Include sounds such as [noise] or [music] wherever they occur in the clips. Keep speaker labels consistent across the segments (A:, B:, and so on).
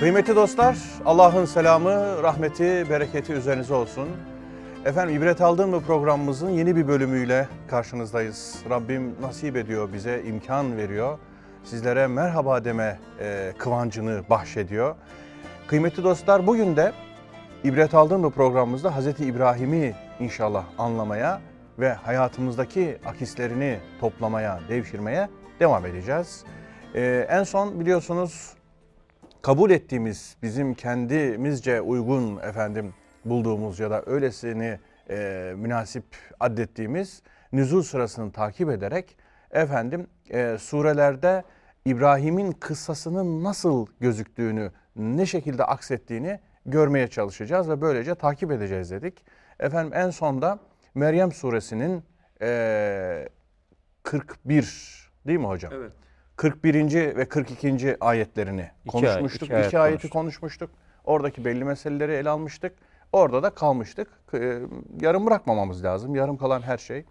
A: Kıymetli dostlar, Allah'ın selamı, rahmeti, bereketi üzerinize olsun. Efendim ibret aldığım bu programımızın yeni bir bölümüyle karşınızdayız. Rabbim nasip ediyor bize, imkan veriyor. Sizlere merhaba deme e, kıvancını bahşediyor. Kıymetli dostlar bugün de ibret aldığım bu programımızda Hazreti İbrahim'i inşallah anlamaya ve hayatımızdaki akislerini toplamaya, devşirmeye devam edeceğiz. E, en son biliyorsunuz kabul ettiğimiz, bizim kendimizce uygun efendim bulduğumuz ya da öylesini e, münasip addettiğimiz nüzul sırasını takip ederek efendim e, surelerde İbrahim'in kıssasının nasıl gözüktüğünü, ne şekilde aksettiğini görmeye çalışacağız ve böylece takip edeceğiz dedik. Efendim en sonda Meryem suresinin e, 41 değil mi hocam?
B: Evet.
A: 41. ve 42. ayetlerini
B: İki
A: konuşmuştuk.
B: ay- iki
A: iki,
B: ayet
A: ayeti
B: konuştuk.
A: konuşmuştuk. Oradaki belli meseleleri ele almıştık. Orada da kalmıştık. Ee, Yarım bırakmamamız lazım. Yarım kalan her şey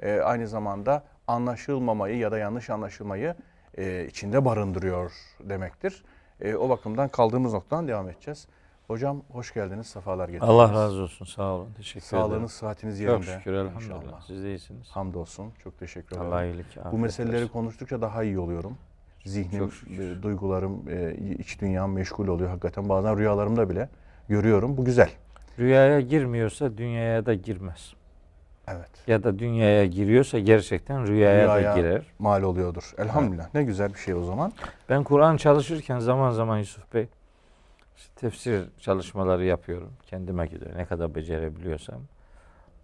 A: e, aynı zamanda anlaşılmamayı ya da yanlış anlaşılmayı e, içinde barındırıyor demektir. E, O bakımdan kaldığımız noktadan devam edeceğiz. Hocam hoş geldiniz, sefalar getirdiniz.
B: Allah razı olsun. Sağ olun. Teşekkür ederim.
A: Sağlığınız, sıhhatiniz yerinde.
B: Çok şükür elhamdülillah.
A: İnşallah.
B: Siz de iyisiniz.
A: Hamdolsun. Çok teşekkür ederim.
B: Allah iyilik.
A: Bu meseleleri
B: versin.
A: konuştukça daha iyi oluyorum. Zihnim, e, duygularım, e, iç dünyam meşgul oluyor. Hakikaten bazen rüyalarımda bile görüyorum. Bu güzel.
B: Rüyaya girmiyorsa dünyaya da girmez.
A: Evet.
B: Ya da dünyaya giriyorsa gerçekten rüyaya,
A: Rüyaya
B: da girer.
A: mal oluyordur. Elhamdülillah. Ne güzel bir şey o zaman.
B: Ben Kur'an çalışırken zaman zaman Yusuf Bey işte tefsir çalışmaları yapıyorum. Kendime göre ne kadar becerebiliyorsam.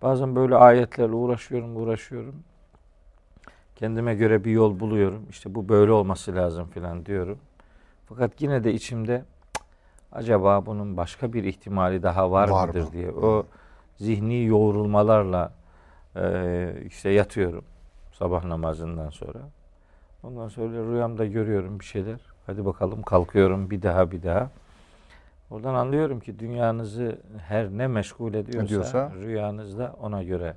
B: Bazen böyle ayetlerle uğraşıyorum, uğraşıyorum. Kendime göre bir yol buluyorum. İşte bu böyle olması lazım filan diyorum. Fakat yine de içimde "Cık, acaba bunun başka bir ihtimali daha var,
A: Var
B: mıdır
A: mı?
B: diye o zihni yoğrulmalarla e, işte yatıyorum sabah namazından sonra. Ondan sonra rüyamda görüyorum bir şeyler. Hadi bakalım kalkıyorum bir daha bir daha. Oradan anlıyorum ki dünyanızı her ne meşgul ediyorsa,
A: Ediyorsa.
B: rüyanızda ona göre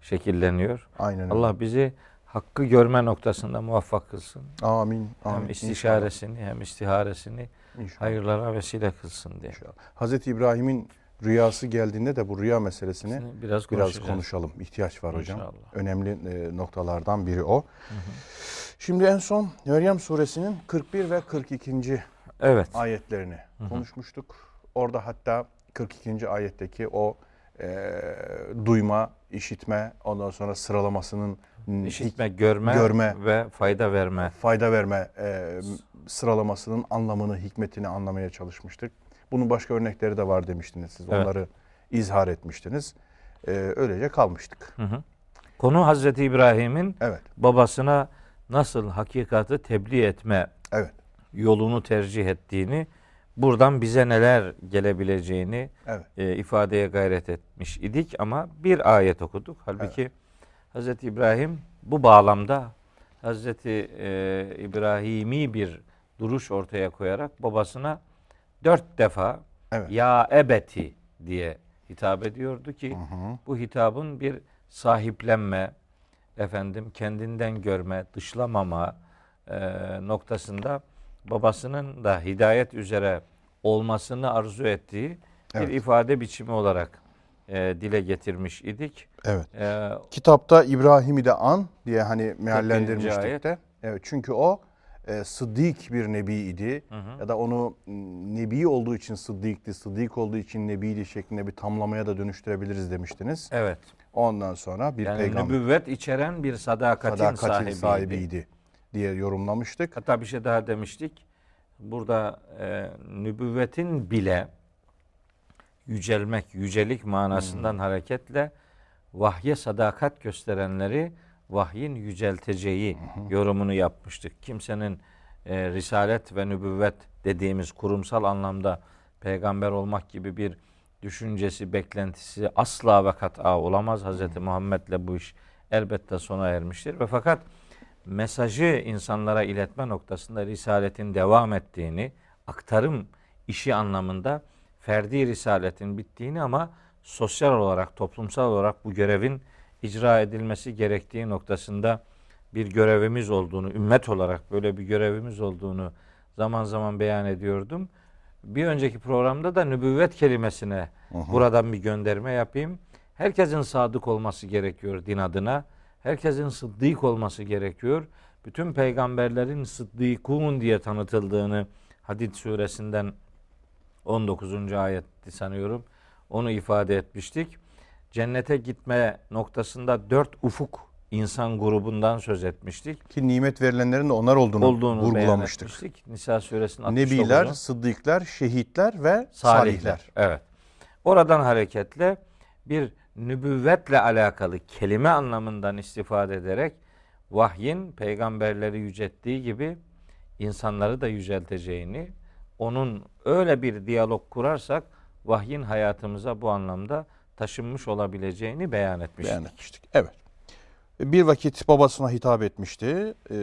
B: şekilleniyor.
A: Aynen.
B: Allah bizi hakkı görme noktasında muvaffak kılsın.
A: Amin. Amin.
B: Hem istişaresini hem istiharesini
A: İnşallah. İnşallah.
B: hayırlara vesile kılsın diye.
A: İnşallah. Hazreti İbrahim'in rüyası geldiğinde de bu rüya meselesini
B: Şimdi biraz
A: biraz konuşalım. İhtiyaç var hocam.
B: İnşallah.
A: Önemli e, noktalardan biri o. Şimdi en son Meryem suresinin 41 ve 42.
B: Evet.
A: ayetlerini konuşmuştuk. Orada hatta 42. ayetteki o e, duyma, işitme, ondan sonra sıralamasının
B: İşitme, görme,
A: görme.
B: ve fayda verme.
A: fayda verme e, sıralamasının anlamını, hikmetini anlamaya çalışmıştık. Bunun başka örnekleri de var demiştiniz siz.
B: Evet.
A: Onları izhar etmiştiniz. E, öylece kalmıştık.
B: Hı hı. Konu Hazreti İbrahim'in
A: Evet,
B: babasına nasıl hakikati tebliğ etme
A: evet,
B: yolunu tercih ettiğini, buradan bize neler gelebileceğini
A: evet.
B: e, ifadeye gayret etmiş idik ama bir ayet okuduk. Halbuki Hazreti İbrahim bu bağlamda Hazreti e, İbrahimi bir duruş ortaya koyarak babasına dört defa
A: Evet.
B: ya ebeti diye hitap ediyordu ki bu hitabın bir sahiplenme, efendim kendinden görme, dışlamama e, noktasında babasının da hidayet üzere olmasını arzu ettiği
A: Evet.
B: bir ifade biçimi olarak e, dile getirmiş idik.
A: Evet.
B: E,
A: Kitapta İbrahim'i de an diye hani meallendirmiştik de. Evet çünkü o e, sıddık bir nebi idi. Ya da onu m, nebi olduğu için sıddıktı, sıddık olduğu için nebiydi şeklinde bir tamlamaya da dönüştürebiliriz demiştiniz.
B: evet.
A: Ondan sonra bir
B: Yani
A: peygamber
B: nübüvvet içeren bir sadakatin,
A: sadakatin
B: sahibiydi.
A: sahibiydi diye yorumlamıştık.
B: Hatta bir şey daha demiştik. Burada e, nübüvvetin bile yücelmek, yücelik manasından hareketle vahye sadakat gösterenleri vahyin yücelteceği yorumunu yapmıştık. Kimsenin e, risalet ve nübüvvet dediğimiz kurumsal anlamda peygamber olmak gibi bir düşüncesi, beklentisi asla ve kat'a olamaz. Hz. Muhammed'le bu iş elbette sona ermiştir. Ve fakat mesajı insanlara iletme noktasında risaletin devam ettiğini, aktarım işi anlamında ferdi risaletin bittiğini ama sosyal olarak, toplumsal olarak bu görevin icra edilmesi gerektiği noktasında bir görevimiz olduğunu, ümmet olarak böyle bir görevimiz olduğunu zaman zaman beyan ediyordum. bir önceki programda da nübüvvet kelimesine buradan bir gönderme yapayım. Herkesin sadık olması gerekiyor din adına. Herkesin sıddık olması gerekiyor. Bütün peygamberlerin sıddıkun diye tanıtıldığını Hadid suresinden 19. ayetti sanıyorum. Onu ifade etmiştik. Cennete gitme noktasında dört ufuk insan grubundan söz etmiştik.
A: Ki nimet verilenlerin de onlar olduğunu,
B: Olduğunu
A: vurgulamıştık.
B: Nisa suresinin 69'u.
A: Nebiler, sıddıklar, şehitler ve
B: salihler.
A: salihler.
B: Evet. Oradan hareketle bir nübüvvetle alakalı kelime anlamından istifade ederek vahyin peygamberleri yücelttiği gibi insanları da yücelteceğini, onun öyle bir diyalog kurarsak vahyin hayatımıza bu anlamda taşınmış olabileceğini beyan etmiştik.
A: beyan etmiştik. Evet. Bir vakit babasına hitap etmişti e,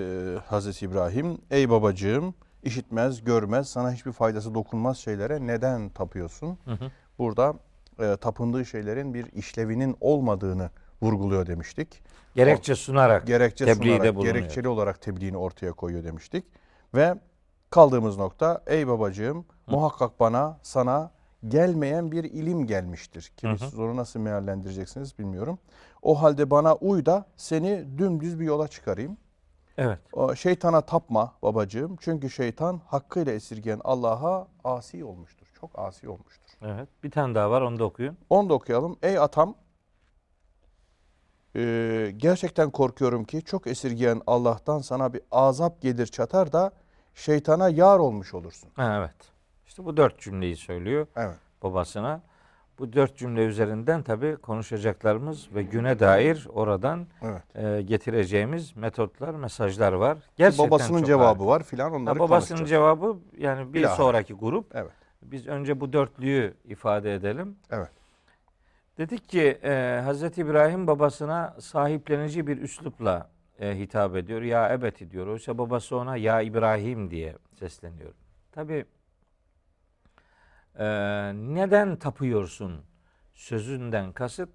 A: Hazreti İbrahim. Ey babacığım işitmez, görmez, sana hiçbir faydası dokunmaz şeylere neden tapıyorsun?
B: Hı hı.
A: Burada e, tapındığı şeylerin bir işlevinin olmadığını vurguluyor demiştik.
B: Gerekçe sunarak
A: Gerekçe sunarak,
B: bulunuyor.
A: gerekçeli olarak tebliğini ortaya koyuyor demiştik. Ve kaldığımız nokta ey babacığım muhakkak bana sana gelmeyen bir ilim gelmiştir. Ki
B: Hı hı.
A: siz onu nasıl meallendireceksiniz bilmiyorum. O halde bana uy da seni dümdüz bir yola çıkarayım.
B: Evet.
A: O şeytana tapma babacığım. Çünkü şeytan hakkıyla esirgeyen Allah'a asi olmuştur. Çok asi olmuştur.
B: Evet. Bir tane daha var onu da okuyun.
A: Onu da okuyalım. Ey atam, e, gerçekten korkuyorum ki çok esirgeyen Allah'tan sana bir azap gelir çatar da şeytana yar olmuş olursun.
B: Ha, evet. İşte bu dört cümleyi söylüyor
A: Evet.
B: babasına. Bu dört cümle üzerinden tabii konuşacaklarımız ve güne dair oradan
A: Evet.
B: e, getireceğimiz metotlar, mesajlar var. Gerçekten
A: Babasının cevabı
B: harika.
A: var filan
B: Ha,
A: onları
B: babasının
A: konuşacağız.
B: cevabı yani bir
A: Bilahare.
B: sonraki grup.
A: Evet.
B: Biz önce bu dörtlüyü ifade edelim.
A: Evet.
B: Dedik ki e, Hazreti İbrahim babasına sahiplenici bir üslupla e, hitap ediyor. Ya ebeti diyor. Oysa babası ona ya İbrahim diye sesleniyor. Tabi neden tapıyorsun sözünden kasıt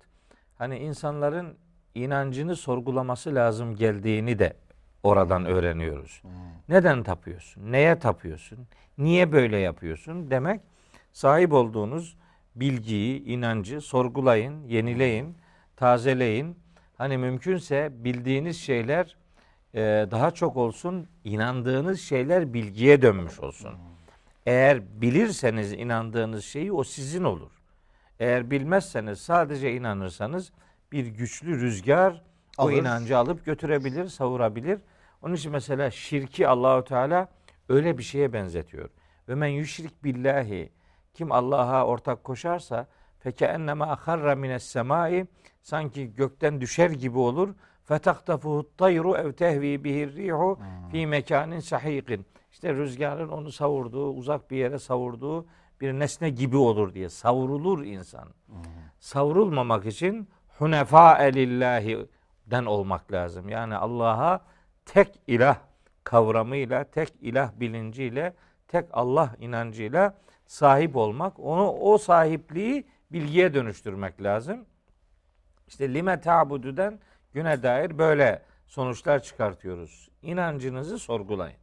B: hani insanların inancını sorgulaması lazım geldiğini de oradan öğreniyoruz. Neden tapıyorsun? Neye tapıyorsun? Niye böyle yapıyorsun? Demek sahip olduğunuz bilgiyi, inancı sorgulayın, yenileyin, tazeleyin. Hani mümkünse bildiğiniz şeyler e, daha çok olsun, inandığınız şeyler bilgiye dönmüş olsun. Eğer bilirseniz inandığınız şeyi o sizin olur. Eğer bilmezseniz sadece inanırsanız bir güçlü rüzgar o
A: Alır.
B: inancı alıp götürebilir, savurabilir. Onun için mesela şirki Allahu Teala öyle bir şeye benzetiyor. Ve men yüşrik billahi kim Allah'a ortak koşarsa feke ennema aharra mines semai sanki gökten düşer gibi olur. Fetaktafuhu tayru ev tehvi bihir rihu fi mekanin sahiqin. İşte rüzgarın onu savurduğu, uzak bir yere savurduğu bir nesne gibi olur diye savrulur insan. Savrulmamak için hunefa den olmak lazım. Yani Allah'a tek ilah kavramıyla, tek ilah bilinciyle, tek Allah inancıyla sahip olmak, onu o sahipliği bilgiye dönüştürmek lazım. İşte lime ta'budüden güne dair böyle sonuçlar çıkartıyoruz. İnancınızı sorgulayın.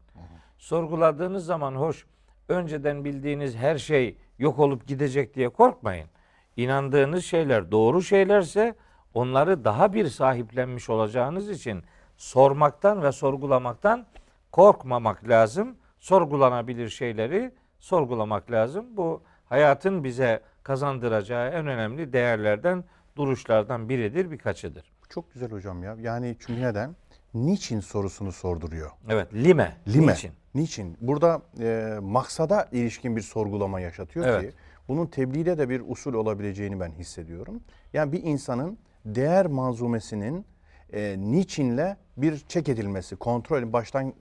B: Sorguladığınız zaman hoş önceden bildiğiniz her şey yok olup gidecek diye korkmayın. İnandığınız şeyler doğru şeylerse onları daha bir sahiplenmiş olacağınız için sormaktan ve sorgulamaktan korkmamak lazım. Sorgulanabilir şeyleri sorgulamak lazım. Bu hayatın bize kazandıracağı en önemli değerlerden, duruşlardan biridir, birkaçıdır.
A: Çok güzel hocam ya. Yani çünkü neden? Niçin sorusunu sorduruyor.
B: Evet, lime.
A: Lime.
B: Niçin?
A: Niçin? Burada e, maksada ilişkin bir sorgulama yaşatıyor
B: Evet.
A: ki bunun tebliğde de bir usul olabileceğini ben hissediyorum. Yani bir insanın değer manzumesinin e, niçinle bir çek edilmesi, kontrol baştan e,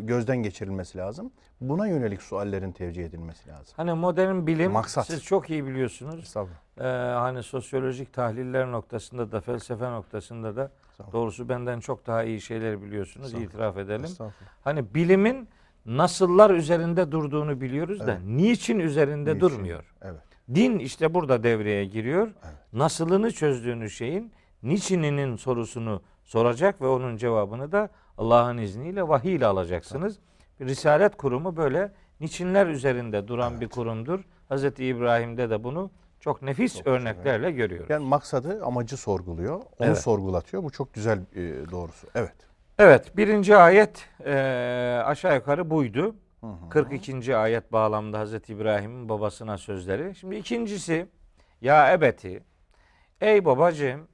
A: gözden geçirilmesi lazım. Buna yönelik suallerin tevcih edilmesi lazım.
B: Hani modern bilim,
A: Maksat.
B: siz çok iyi biliyorsunuz. Ee, hani sosyolojik tahliller noktasında da, felsefe noktasında da doğrusu benden çok daha iyi şeyler biliyorsunuz, itiraf edelim. Hani bilimin nasıllar üzerinde durduğunu biliyoruz da
A: Evet.
B: niçin üzerinde
A: Niçin?
B: durmuyor?
A: Evet.
B: Din işte burada devreye giriyor.
A: Evet.
B: Nasılını çözdüğünüz şeyin niçininin sorusunu soracak ve onun cevabını da Allah'ın izniyle vahiy ile alacaksınız. Bir Risalet kurumu böyle niçinler üzerinde duran bir
A: Evet.
B: kurumdur. Hazreti İbrahim'de de bunu çok nefis
A: Çok güzel,
B: örneklerle görüyoruz.
A: Yani maksadı, amacı sorguluyor. Onu
B: Evet.
A: sorgulatıyor. Bu çok güzel e, doğrusu. Evet.
B: Evet, birinci ayet e, aşağı yukarı buydu.
A: Hı hı.
B: 42. ayet bağlamında Hazreti İbrahim'in babasına sözleri. Şimdi ikincisi ya ebeti ey babacığım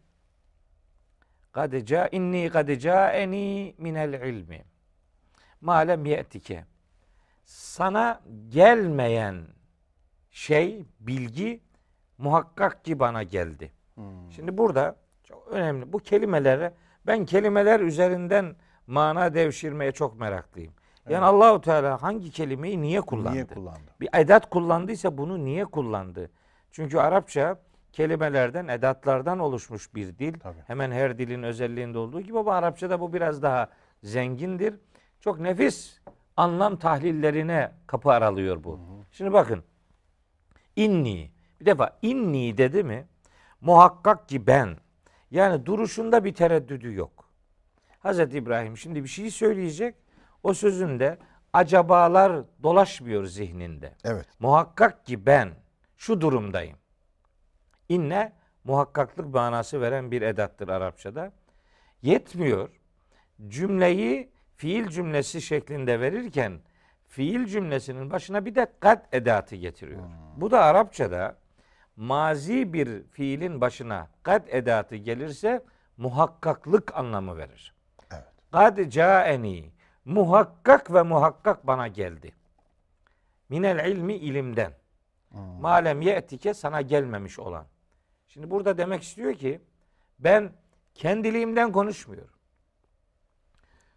B: kad ca inni kad caeni minel ilmi ma lem ye'tike sana gelmeyen şey bilgi muhakkak ki bana geldi.
A: Hmm.
B: Şimdi burada çok önemli bu kelimelere ben kelimeler üzerinden mana devşirmeye çok meraklıyım. Yani
A: Evet.
B: Allahu Teala hangi kelimeyi niye kullandı?
A: Niye kullandı?
B: Bir edat kullandıysa bunu niye kullandı? Çünkü Arapça kelimelerden, edatlardan oluşmuş bir dil.
A: Tabii.
B: Hemen her dilin özelliğinde olduğu gibi ama Arapçada bu biraz daha zengindir. Çok nefis anlam tahlillerine kapı aralıyor bu. Şimdi bakın. İnni. Bir defa inni dedi mi? Muhakkak ki ben. Yani duruşunda bir tereddüdü yok. Hazreti İbrahim şimdi bir şey söyleyecek. O sözünde acabalar dolaşmıyor zihninde.
A: Evet.
B: Muhakkak ki ben şu durumdayım. İnne muhakkaklık manası veren bir edattır Arapçada. Yetmiyor. Cümleyi fiil cümlesi şeklinde verirken fiil cümlesinin başına bir de kad edatı getiriyor. Bu da Arapçada mazi bir fiilin başına kad edatı gelirse muhakkaklık anlamı verir.
A: Evet.
B: Kad caeni muhakkak ve muhakkak bana geldi. Minel ilmi ilimden.
A: Hmm.
B: Malem ye'tike sana gelmemiş olan. Şimdi burada demek istiyor ki ben kendiliğimden konuşmuyorum.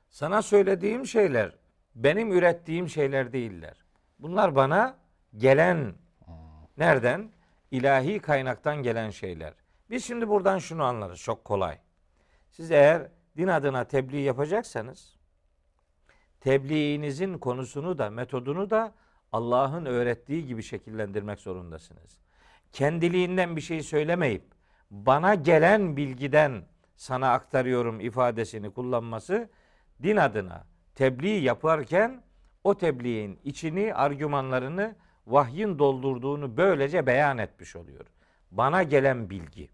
B: Sana söylediğim şeyler benim ürettiğim şeyler değiller. Bunlar bana gelen nereden? İlahi kaynaktan gelen şeyler. Biz şimdi buradan şunu anlarız çok kolay. Siz eğer din adına tebliğ yapacaksanız tebliğinizin konusunu da metodunu da Allah'ın öğrettiği gibi şekillendirmek zorundasınız. Kendiliğinden bir şey söylemeyip bana gelen bilgiden sana aktarıyorum ifadesini kullanması din adına tebliğ yaparken o tebliğin içini, argümanlarını vahyin doldurduğunu böylece beyan etmiş oluyor. Bana gelen bilgi.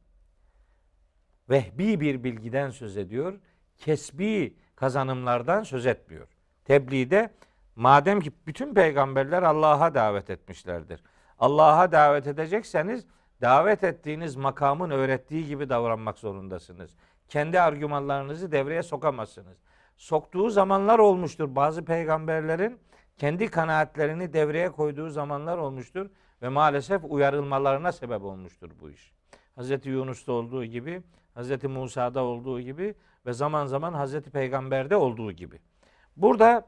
B: Vehbi bir bilgiden söz ediyor. Kesbi kazanımlardan söz etmiyor. Tebliğde madem ki bütün peygamberler Allah'a davet etmişlerdir. Allah'a davet edecekseniz davet ettiğiniz makamın öğrettiği gibi davranmak zorundasınız. Kendi argümanlarınızı devreye sokamazsınız. Soktuğu zamanlar olmuştur. Bazı peygamberlerin kendi kanaatlerini devreye koyduğu zamanlar olmuştur ve maalesef uyarılmalarına sebep olmuştur bu iş. Hz. Yunus'ta olduğu gibi, Hz. Musa'da olduğu gibi ve zaman zaman Hz. Peygamber'de olduğu gibi. Burada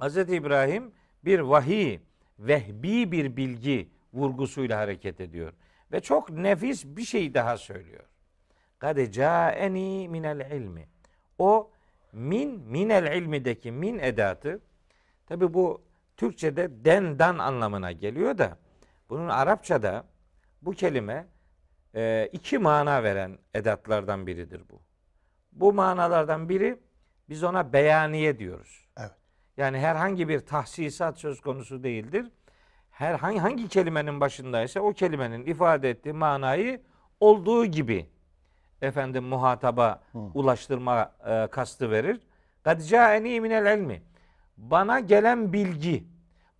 B: Hz. İbrahim bir vahiy, vehbi bir bilgi vurgusuyla hareket ediyor. Ve çok nefis bir şey daha söylüyor. Kad caeni minel ilmi. O min minel ilmideki min edatı tabi bu Türkçe'de dendan anlamına geliyor da bunun Arapçada bu kelime e, iki mana veren edatlardan biridir bu. Bu manalardan biri biz ona beyaniye diyoruz.
A: Evet.
B: Yani herhangi bir tahsisat söz konusu değildir. Herhangi hangi kelimenin başındaysa o kelimenin ifade ettiği manayı olduğu gibi efendim muhataba
A: Hı.
B: ulaştırma e, kastı verir. Kad caeni minel ilmi. Bana gelen bilgi,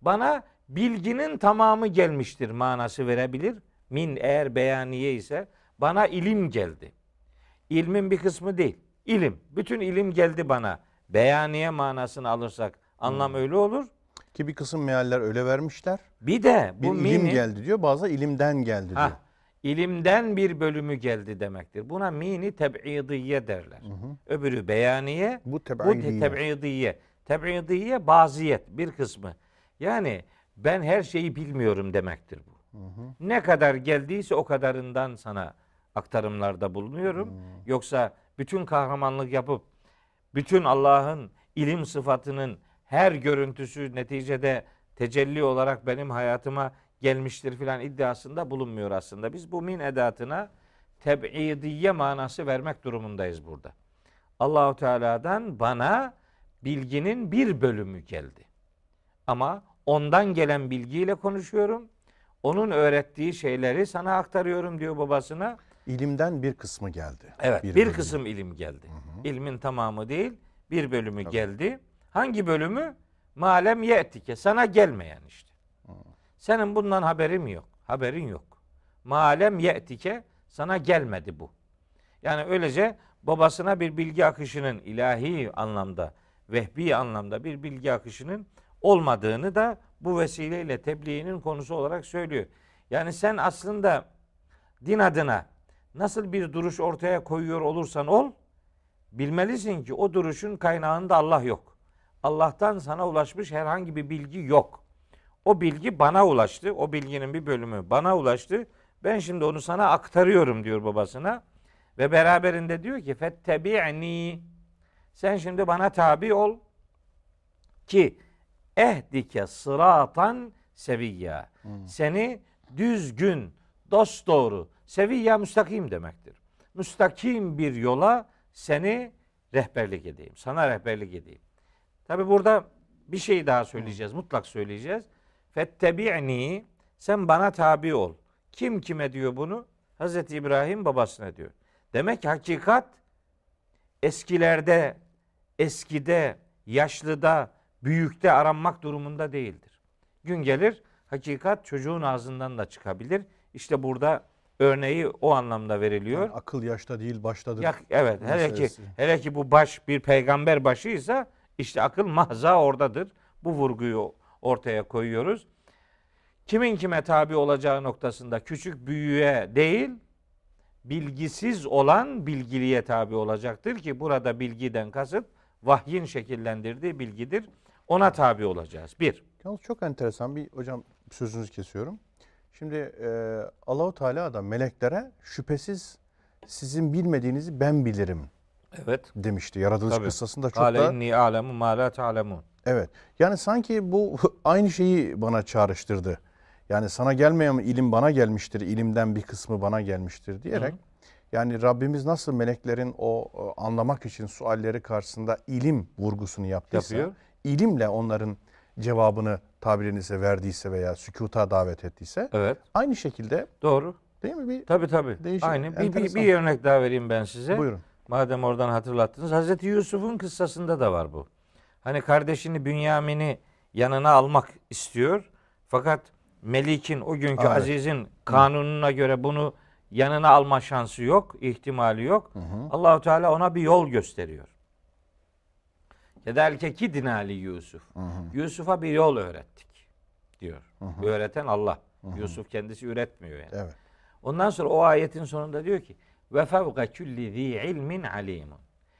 B: bana bilginin tamamı gelmiştir manası verebilir. Min eğer beyaniye ise bana ilim geldi. İlmin bir kısmı değil. İlim. Bütün ilim geldi bana. Beyaniye manasını alırsak anlam öyle olur.
A: Ki bir kısım mealler öyle vermişler.
B: Bir de
A: Bir
B: bu
A: ilim geldi diyor. Bazı ilimden geldi diyor.
B: Ha, ilimden bir bölümü geldi demektir. Buna mini teb'idiye derler. Öbürü beyaniye,
A: Bu
B: bu
A: teb'idiye.
B: teb'idiye. Teb'idiye baziyet bir kısmı. Yani ben her şeyi bilmiyorum demektir bu. Ne kadar geldiyse o kadarından sana aktarımlarda bulunuyorum. Yoksa bütün kahramanlık yapıp bütün Allah'ın ilim sıfatının her görüntüsü neticede tecelli olarak benim hayatıma gelmiştir filan iddiasında bulunmuyor aslında. Biz bu min edatına teb'idiye manası vermek durumundayız burada. Allahu Teala'dan bana bilginin bir bölümü geldi. Ama ondan gelen bilgiyle konuşuyorum. Onun öğrettiği şeyleri sana aktarıyorum diyor babasına.
A: İlimden bir kısmı geldi.
B: Evet, bir,
A: bölümü.
B: kısım ilim geldi. İlmin tamamı değil, bir bölümü geldi. Hangi bölümü? Malem ye'tike, sana gelmeyen işte. Senin bundan haberin yok. Haberin yok. Malem ye'tike, sana gelmedi bu. Yani öylece babasına bir bilgi akışının ilahi anlamda, vehbi anlamda bir bilgi akışının olmadığını da bu vesileyle tebliğinin konusu olarak söylüyor. Yani sen aslında din adına nasıl bir duruş ortaya koyuyor olursan ol, bilmelisin ki o duruşun kaynağında Allah yok. Allah'tan sana ulaşmış herhangi bir bilgi yok. O bilgi bana ulaştı. O bilginin bir bölümü bana ulaştı. Ben şimdi onu sana aktarıyorum diyor babasına. Ve beraberinde diyor ki fettebi'ni sen şimdi bana tabi ol ki ehdike sıratan seviyya. Seni düzgün, dosdoğru, seviyya müstakim demektir. Müstakim bir yola seni rehberlik edeyim. Sana rehberlik edeyim. Tabi burada bir şey daha söyleyeceğiz. Mutlak söyleyeceğiz. Fettebi'ni sen bana tabi ol. Kim kime diyor bunu? Hazreti İbrahim babasına diyor. Demek ki hakikat eskilerde, eskide, yaşlıda, büyükte aranmak durumunda değildir. Gün gelir hakikat çocuğun ağzından da çıkabilir. İşte burada örneği o anlamda veriliyor.
A: Yani akıl yaşta değil baştadır.
B: Ya, evet hele ki hele ki bu baş bir peygamber başıysa işte akıl mahza oradadır. Bu vurguyu ortaya koyuyoruz. Kimin kime tabi olacağı noktasında küçük büyüğe değil bilgisiz olan bilgiliye tabi olacaktır ki burada bilgiden kasıt vahyin şekillendirdiği bilgidir. Ona tabi olacağız. Bir.
A: Yalnız çok enteresan bir hocam sözünüzü kesiyorum. Şimdi e, Allahu Teala da meleklere şüphesiz sizin bilmediğinizi ben bilirim
B: Evet.
A: demişti. Yaratılış
B: Tabii.
A: kıssasında çok
B: Kale
A: da
B: inni alemu ma la ta'lemun.
A: evet. Yani sanki bu [laughs] aynı şeyi bana çağrıştırdı. Yani sana gelmeyen ilim bana gelmiştir, ilimden bir kısmı bana gelmiştir diyerek yani Rabbimiz nasıl meleklerin o anlamak için sualleri karşısında ilim vurgusunu yaptıysa,
B: Yapıyor.
A: ilimle onların cevabını tabirinize verdiyse veya sükuta davet ettiyse
B: Evet.
A: aynı şekilde
B: Doğru.
A: değil mi bir
B: Tabii tabii.
A: Değişik,
B: Aynı. Bir, bir, bir örnek daha vereyim ben size.
A: buyurun.
B: Madem oradan hatırlattınız. Hazreti Yusuf'un kıssasında da var bu. Hani kardeşini Bünyamin'i yanına almak istiyor. Fakat Melik'in o günkü
A: Evet.
B: Aziz'in kanununa göre bunu yanına alma şansı yok, ihtimali yok. Allahu Teala ona bir yol gösteriyor. Kedelke ki dinali Yusuf. Yusuf'a bir yol öğrettik diyor. Öğreten Allah. Yusuf kendisi üretmiyor yani.
A: Evet.
B: Ondan sonra o ayetin sonunda diyor ki ve fevka külli zi ilmin alimun.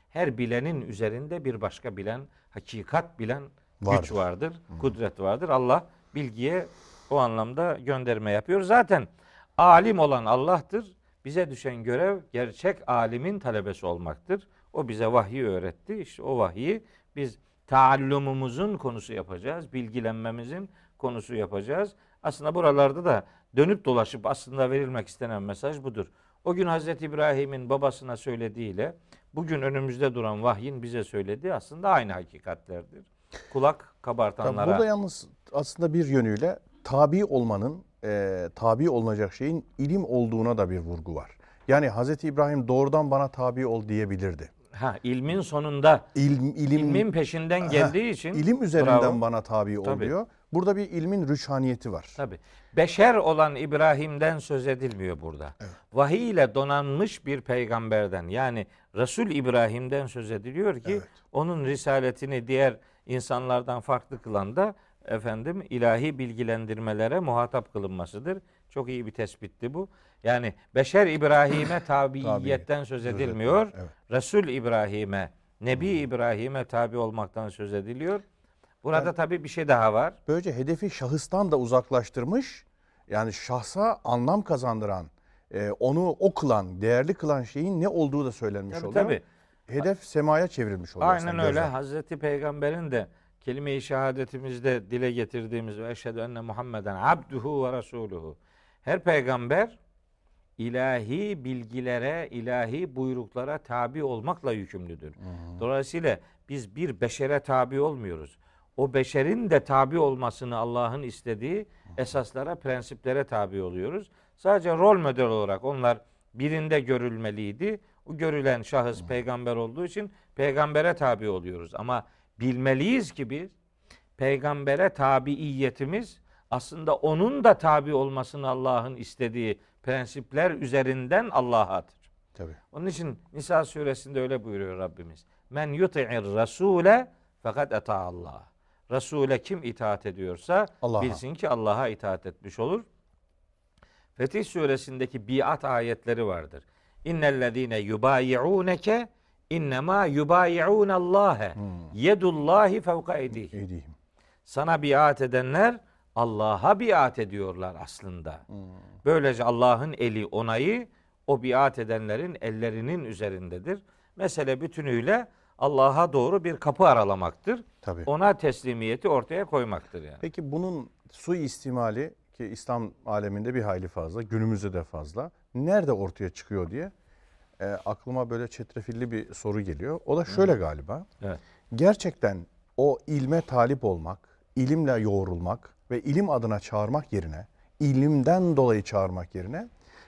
B: Her bilenin üzerinde bir başka bilen, hakikat bilen
A: Vardır.
B: güç vardır, kudret vardır. Allah bilgiye o anlamda gönderme yapıyor. Zaten alim olan Allah'tır. Bize düşen görev gerçek alimin talebesi olmaktır. O bize vahyi öğretti. İşte o vahyi biz taallumumuzun konusu yapacağız. Bilgilenmemizin konusu yapacağız. Aslında buralarda da dönüp dolaşıp aslında verilmek istenen mesaj budur. O gün Hazreti İbrahim'in babasına söylediğiyle bugün önümüzde duran vahyin bize söylediği aslında aynı hakikatlerdir. Kulak
A: Tabii
B: kabartanlara
A: burada yalnız aslında bir yönüyle tabi olmanın, e, tabi olunacak şeyin ilim olduğuna da bir vurgu var. Yani Hazreti İbrahim doğrudan bana tabi ol diyebilirdi.
B: Ha ilmin sonunda
A: İlm, ilim,
B: ilmin peşinden geldiği için
A: ilim üzerinden
B: bravo.
A: bana tabi
B: Tabii.
A: diyor. Burada bir ilmin rüçhaniyeti var.
B: Tabi. Beşer olan İbrahim'den söz edilmiyor burada. Vahiy ile donanmış bir peygamberden yani Resul İbrahim'den söz ediliyor ki
A: Evet.
B: onun risaletini diğer insanlardan farklı kılan da efendim ilahi bilgilendirmelere muhatap kılınmasıdır. Çok iyi bir tespitti bu. Yani beşer İbrahim'e [clears throat] tabiiyetten söz edilmiyor.
A: Evet.
B: Resul İbrahim'e, Nebi İbrahim'e tabi olmaktan söz ediliyor. Burada tabii bir şey daha var.
A: Böylece hedefi şahıstan da uzaklaştırmış. Yani şahsa anlam kazandıran, e, onu o kılan, değerli kılan şeyin ne olduğu da söylenmiş
B: Tabii,
A: oluyor.
B: tabii.
A: Hedef semaya çevrilmiş oluyor.
B: Aynen öyle.
A: gözler.
B: Hazreti Peygamber'in de kelime-i şehadetimizde dile getirdiğimiz ve eşhedü enne Muhammeden abduhu ve resuluhu. Her peygamber ilahi bilgilere, ilahi buyruklara tabi olmakla yükümlüdür. Dolayısıyla biz bir beşere tabi olmuyoruz. o beşerin de tabi olmasını Allah'ın istediği esaslara, prensiplere tabi oluyoruz. Sadece rol model olarak onlar birinde görülmeliydi. O görülen şahıs peygamber olduğu için peygambere tabi oluyoruz. Ama bilmeliyiz ki biz peygambere tabiiyetimiz aslında onun da tabi olmasını Allah'ın istediği prensipler üzerinden Allah'adır.
A: Tabii.
B: Onun için Nisa suresinde öyle buyuruyor Rabbimiz. Men yuti'ir rasule fakat eta Allah. Rasule kim itaat ediyorsa
A: Allah'a.
B: bilsin ki Allah'a itaat etmiş olur. Fetih suresindeki biat ayetleri vardır. İnnellezine yubayi'uneke innema yubayi'un Allah'e. Yedullahi fevka.
A: İyiyim.
B: Sana biat edenler Allah'a biat ediyorlar aslında. Böylece Allah'ın eli onayı o biat edenlerin ellerinin üzerindedir. Mesele bütünüyle Allah'a doğru bir kapı aralamaktır.
A: Tabii.
B: Ona teslimiyeti ortaya koymaktır yani.
A: Peki bunun suistimali ki İslam aleminde bir hayli fazla, günümüzde de fazla. Nerede ortaya çıkıyor diye e, aklıma böyle çetrefilli bir soru geliyor. O da şöyle galiba.
B: Evet.
A: Gerçekten o ilme talip olmak, ilimle yoğrulmak ve ilim adına çağırmak yerine, ilimden dolayı çağırmak yerine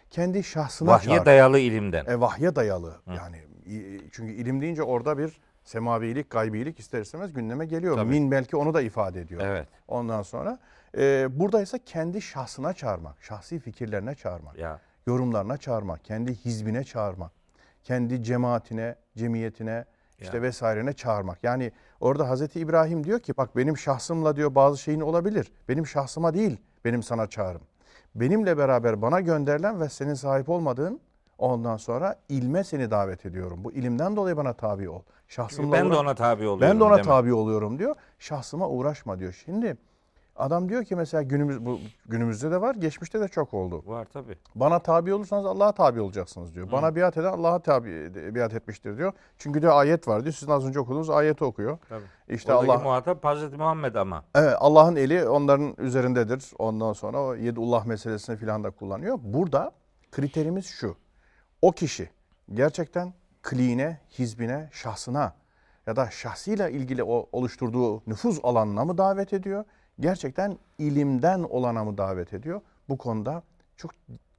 A: kendi şahsına
B: Vahye
A: çağır.
B: dayalı ilimden.
A: E, vahye dayalı. Yani i- çünkü ilim deyince orada bir semavilik, gaybilik ister istemez gündeme geliyor.
B: Tabii.
A: Min belki onu da ifade ediyor.
B: Evet.
A: Ondan sonra e, buradaysa kendi şahsına çağırmak, şahsi fikirlerine çağırmak,
B: Ya
A: yorumlarına çağırmak, kendi hizbine çağırmak, kendi cemaatine, cemiyetine işte
B: Ya.
A: vesairene çağırmak. Yani orada Hazreti İbrahim diyor ki bak benim şahsımla diyor bazı şeyin olabilir. Benim şahsıma değil benim sana çağrım. Benimle beraber bana gönderilen ve senin sahip olmadığın ondan sonra ilme seni davet ediyorum. Bu ilimden dolayı bana tabi ol. Şahsımla
B: ben de
A: uğra-
B: ona tabi oluyorum.
A: ben de ona
B: mi?
A: tabi oluyorum diyor. Şahsıma uğraşma diyor. Şimdi adam diyor ki mesela günümüz bu günümüzde de var, geçmişte de çok oldu.
B: Var tabi.
A: Bana tabi olursanız Allah'a tabi olacaksınız diyor. Bana biat eden Allah'a tabi biat etmiştir diyor. Çünkü diyor ayet var diyor. Sizin az önce okuduğunuz ayeti okuyor.
B: Tabii.
A: İşte
B: Oradaki
A: Allah
B: muhatap Hazreti Muhammed ama.
A: Evet Allah'ın eli onların üzerindedir. Ondan sonra o yedullah meselesini filan da kullanıyor. Burada kriterimiz şu. O kişi gerçekten kliğine, hizbine, şahsına ya da şahsıyla ilgili o oluşturduğu nüfuz alanına mı davet ediyor? Gerçekten ilimden olana mı davet ediyor? Bu konuda çok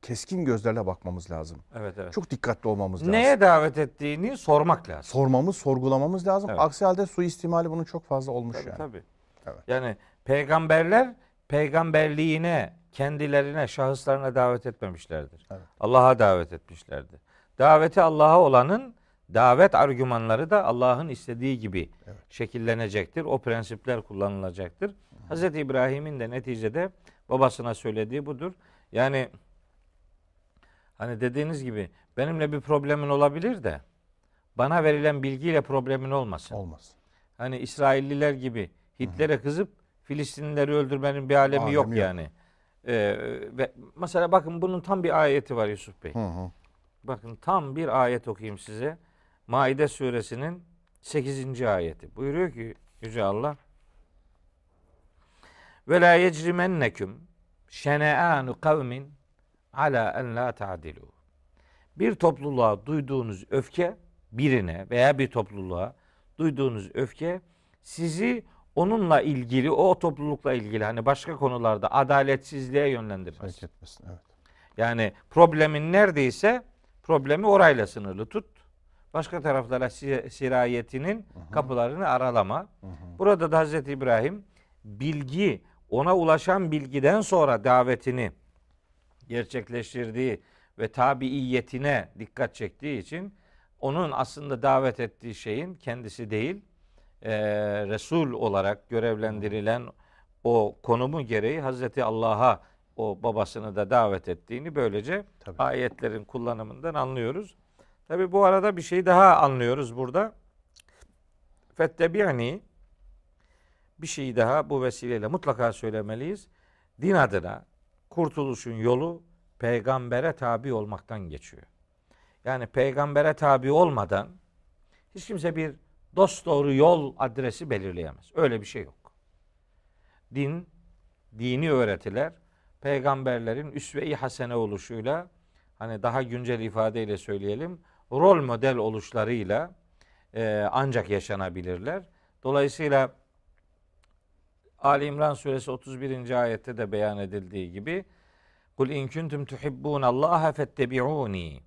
A: keskin gözlerle bakmamız lazım.
B: Evet evet.
A: Çok dikkatli olmamız lazım.
B: Neye davet ettiğini sormak lazım.
A: Sormamız, sorgulamamız lazım.
B: Evet.
A: Aksi halde suistimali bunun çok fazla olmuş
B: Tabii,
A: yani.
B: tabii.
A: Evet.
B: Yani peygamberler peygamberliğine, kendilerine, şahıslarına davet etmemişlerdir.
A: Evet.
B: Allah'a davet etmişlerdir. Daveti Allah'a olanın davet argümanları da Allah'ın istediği gibi şekillenecektir. O prensipler kullanılacaktır. Hz. İbrahim'in de neticede babasına söylediği budur. Yani hani dediğiniz gibi benimle bir problemin olabilir de bana verilen bilgiyle problemin olmasın.
A: Olmaz.
B: Hani İsrailliler gibi Hitler'e kızıp Filistinlileri öldürmenin bir alemi,
A: Alemi
B: yok,
A: yok.
B: yani. Ee, ve mesela bakın bunun tam bir ayeti var Yusuf Bey.
A: Hı hı.
B: Bakın tam bir ayet okuyayım size. Maide suresinin 8. ayeti. Buyuruyor ki Yüce Allah ve la yecrimenneküm şene'anu kavmin ala en la ta'dilu. Bir topluluğa duyduğunuz öfke birine veya bir topluluğa duyduğunuz öfke sizi onunla ilgili o toplulukla ilgili hani başka konularda adaletsizliğe yönlendirmez.
A: Fark etmesin. Evet.
B: Yani problemin neredeyse problemi orayla sınırlı tut. Başka taraflara si- sirayetinin kapılarını aralama. Burada da Hazreti İbrahim bilgi ona ulaşan bilgiden sonra davetini gerçekleştirdiği ve tabiiyetine dikkat çektiği için onun aslında davet ettiği şeyin kendisi değil eee, Resul olarak görevlendirilen o konumu gereği Hazreti Allah'a o babasını da davet ettiğini böylece
A: Tabii.
B: ayetlerin kullanımından anlıyoruz. Tabi bu arada bir şey daha anlıyoruz burada. Fettebi'ni bir şey daha bu vesileyle mutlaka söylemeliyiz. Din adına kurtuluşun yolu peygambere tabi olmaktan geçiyor. Yani peygambere tabi olmadan hiç kimse bir dost doğru yol adresi belirleyemez. Öyle bir şey yok. Din, dini öğretiler peygamberlerin üsve-i hasene oluşuyla hani daha güncel ifadeyle söyleyelim rol model oluşlarıyla e, ancak yaşanabilirler. Dolayısıyla Ali İmran suresi 31. ayette de beyan edildiği gibi Kul in kuntum tuhibbun Allah fettebi'uni.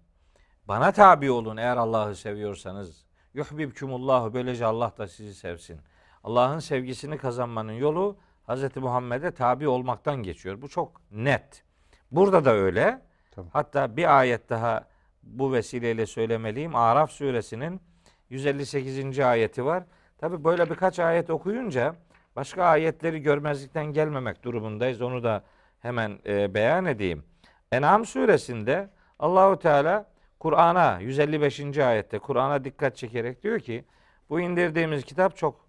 B: Bana tabi olun eğer Allah'ı seviyorsanız. Yuhibbukumullahu böylece Allah da sizi sevsin. Allah'ın sevgisini kazanmanın yolu Hz. Muhammed'e tabi olmaktan geçiyor. Bu çok net. Burada da öyle.
A: Tabii.
B: Hatta bir ayet daha bu vesileyle söylemeliyim. Araf suresinin 158. ayeti var. Tabi böyle birkaç ayet okuyunca başka ayetleri görmezlikten gelmemek durumundayız. Onu da hemen e, beyan edeyim. En'am suresinde Allahu Teala Kur'an'a 155. ayette Kur'an'a dikkat çekerek diyor ki bu indirdiğimiz kitap çok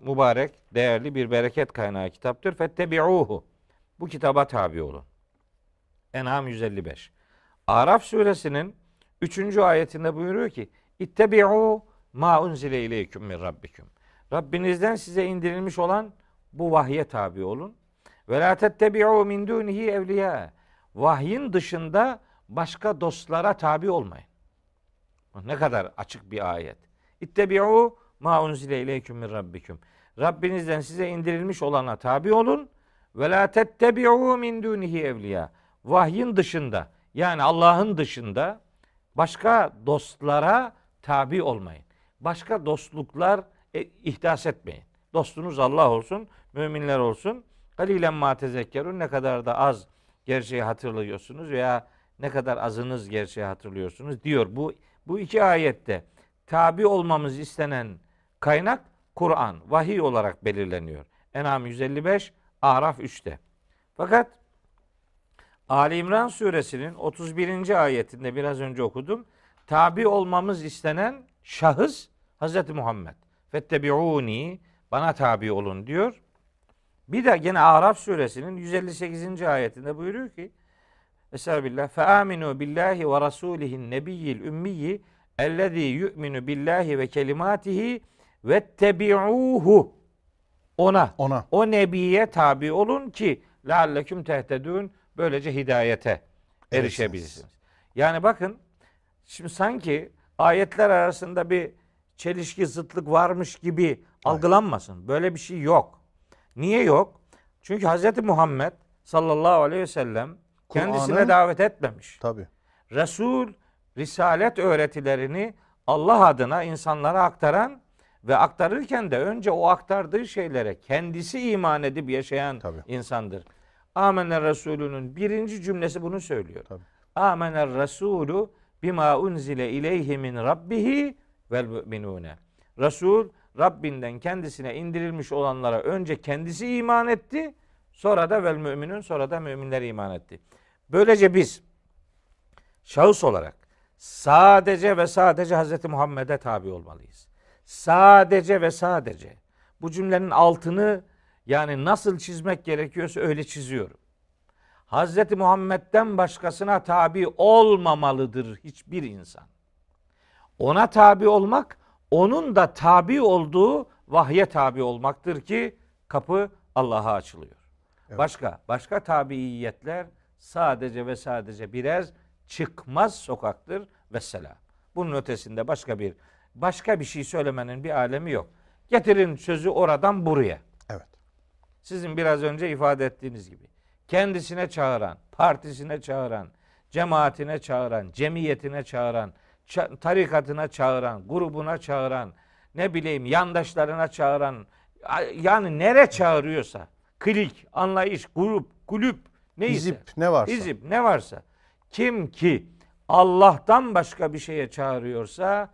B: mübarek, değerli bir bereket kaynağı kitaptır. Fettebi'uhu. Bu kitaba tabi olun. En'am 155. Araf suresinin 3. ayetinde buyuruyor ki İttebi'u ma unzile ileyküm min rabbiküm. Rabbinizden size indirilmiş olan bu vahye tabi olun. Ve la tettebi'u min dunihi evliya. Vahyin dışında başka dostlara tabi olmayın. Ne kadar açık bir ayet. İttebi'u ma unzile ileyküm min rabbiküm. Rabbinizden size indirilmiş olana tabi olun. Ve la tettebi'u min dunihi evliya. Vahyin dışında yani Allah'ın dışında başka dostlara tabi olmayın. Başka dostluklar e, ihdas etmeyin. Dostunuz Allah olsun, müminler olsun. Kalilen ma tezekkerun ne kadar da az gerçeği hatırlıyorsunuz veya ne kadar azınız gerçeği hatırlıyorsunuz diyor. Bu bu iki ayette tabi olmamız istenen kaynak Kur'an, vahiy olarak belirleniyor. En'am 155, Araf 3'te. Fakat Ali İmran suresinin 31. ayetinde biraz önce okudum. Tabi olmamız istenen şahıs Hz. Muhammed. Fettebi'uni bana tabi olun diyor. Bir de gene Araf suresinin 158. ayetinde buyuruyor ki Estağfirullah. Fe aminu billahi ve rasulihin nebiyyil ümmiyyi ellezî yu'minu billahi ve kelimatihi vettebi'uhu. Ona,
A: Ona.
B: o nebiye tabi olun ki lealleküm tehtedun böylece hidayete erişebilirsiniz. Yani bakın şimdi sanki ayetler arasında bir çelişki zıtlık varmış gibi algılanmasın. Böyle bir şey yok. Niye yok? Çünkü Hz. Muhammed sallallahu aleyhi ve sellem kendisine davet etmemiş.
A: Tabii.
B: Resul risalet öğretilerini Allah adına insanlara aktaran ve aktarırken de önce o aktardığı şeylere kendisi iman edip yaşayan
A: Tabii.
B: insandır. Amener Resulü'nün birinci cümlesi bunu söylüyor.
A: Tabii.
B: Amener Resulü bima unzile ileyhi min rabbihi vel müminune. Resul Rabbinden kendisine indirilmiş olanlara önce kendisi iman etti. Sonra da vel müminun sonra da müminler iman etti. Böylece biz şahıs olarak sadece ve sadece Hz. Muhammed'e tabi olmalıyız. Sadece ve sadece. Bu cümlenin altını yani nasıl çizmek gerekiyorsa öyle çiziyorum. Hz. Muhammed'den başkasına tabi olmamalıdır hiçbir insan. Ona tabi olmak, onun da tabi olduğu vahye tabi olmaktır ki kapı Allah'a açılıyor. Başka, başka tabiiyetler sadece ve sadece birer çıkmaz sokaktır ve selam. Bunun ötesinde başka bir başka bir şey söylemenin bir alemi yok. Getirin sözü oradan buraya.
A: Evet.
B: Sizin biraz önce ifade ettiğiniz gibi. Kendisine çağıran, partisine çağıran, cemaatine çağıran, cemiyetine çağıran, ça- tarikatına çağıran, grubuna çağıran, ne bileyim yandaşlarına çağıran, yani nere çağırıyorsa, klik, anlayış, grup, kulüp, neyse.
A: Hizip ne varsa.
B: Hizip ne varsa. Kim ki Allah'tan başka bir şeye çağırıyorsa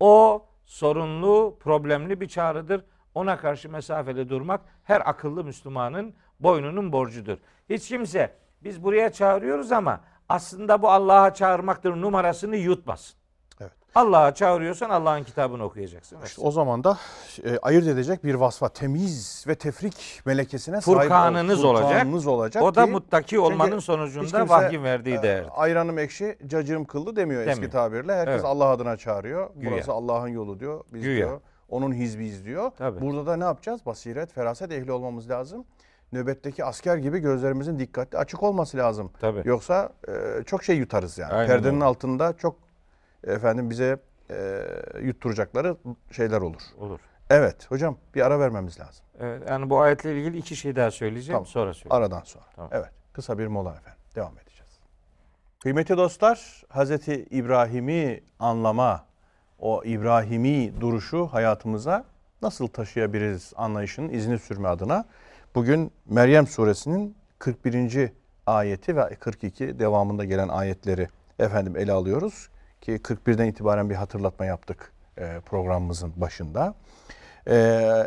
B: o sorunlu, problemli bir çağrıdır. Ona karşı mesafeli durmak her akıllı Müslümanın boynunun borcudur. Hiç kimse biz buraya çağırıyoruz ama aslında bu Allah'a çağırmaktır numarasını yutmasın. Allah'a çağırıyorsan Allah'ın kitabını okuyacaksın.
A: İşte o zaman da e, ayırt edecek bir vasfa, temiz ve tefrik melekesine
B: Furkanınız
A: sahip ol.
B: olacak.
A: Furkanınız olacak
B: o da
A: ki-
B: muttaki olmanın sonucunda vahyin verdiği
A: e,
B: değer.
A: Ayranım ekşi, cacığım kıllı demiyor eski
B: Demiyor.
A: tabirle. Herkes
B: Evet.
A: Allah adına çağırıyor.
B: Güya.
A: Burası Allah'ın yolu diyor. Biz
B: Güya.
A: diyor. Onun hizbiyiz diyor.
B: Tabii.
A: Burada da ne yapacağız? Basiret, feraset ehli olmamız lazım. Nöbetteki asker gibi gözlerimizin dikkatli açık olması lazım.
B: Tabii.
A: Yoksa e, çok şey yutarız yani.
B: Aynen
A: Perdenin
B: öyle.
A: altında çok efendim bize e, yutturacakları şeyler olur.
B: Olur.
A: Evet hocam bir ara vermemiz lazım.
B: Evet, yani bu ayetle ilgili iki şey daha söyleyeceğim.
A: Tamam.
B: Sonra söyleyeyim.
A: Aradan sonra.
B: Tamam.
A: Evet kısa bir mola efendim. Devam edeceğiz. Kıymetli dostlar Hazreti İbrahim'i anlama, o İbrahimi duruşu hayatımıza nasıl taşıyabiliriz anlayışının izini sürme adına bugün Meryem suresinin 41. ayeti ve 42 devamında gelen ayetleri efendim ele alıyoruz ki 41'den itibaren bir hatırlatma yaptık e, programımızın başında. E,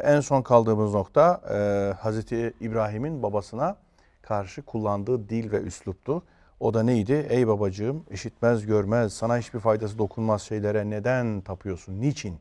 A: en son kaldığımız nokta e, Hazreti İbrahim'in babasına karşı kullandığı dil ve üsluptu. O da neydi? Ey babacığım işitmez görmez sana hiçbir faydası dokunmaz şeylere neden tapıyorsun? Niçin?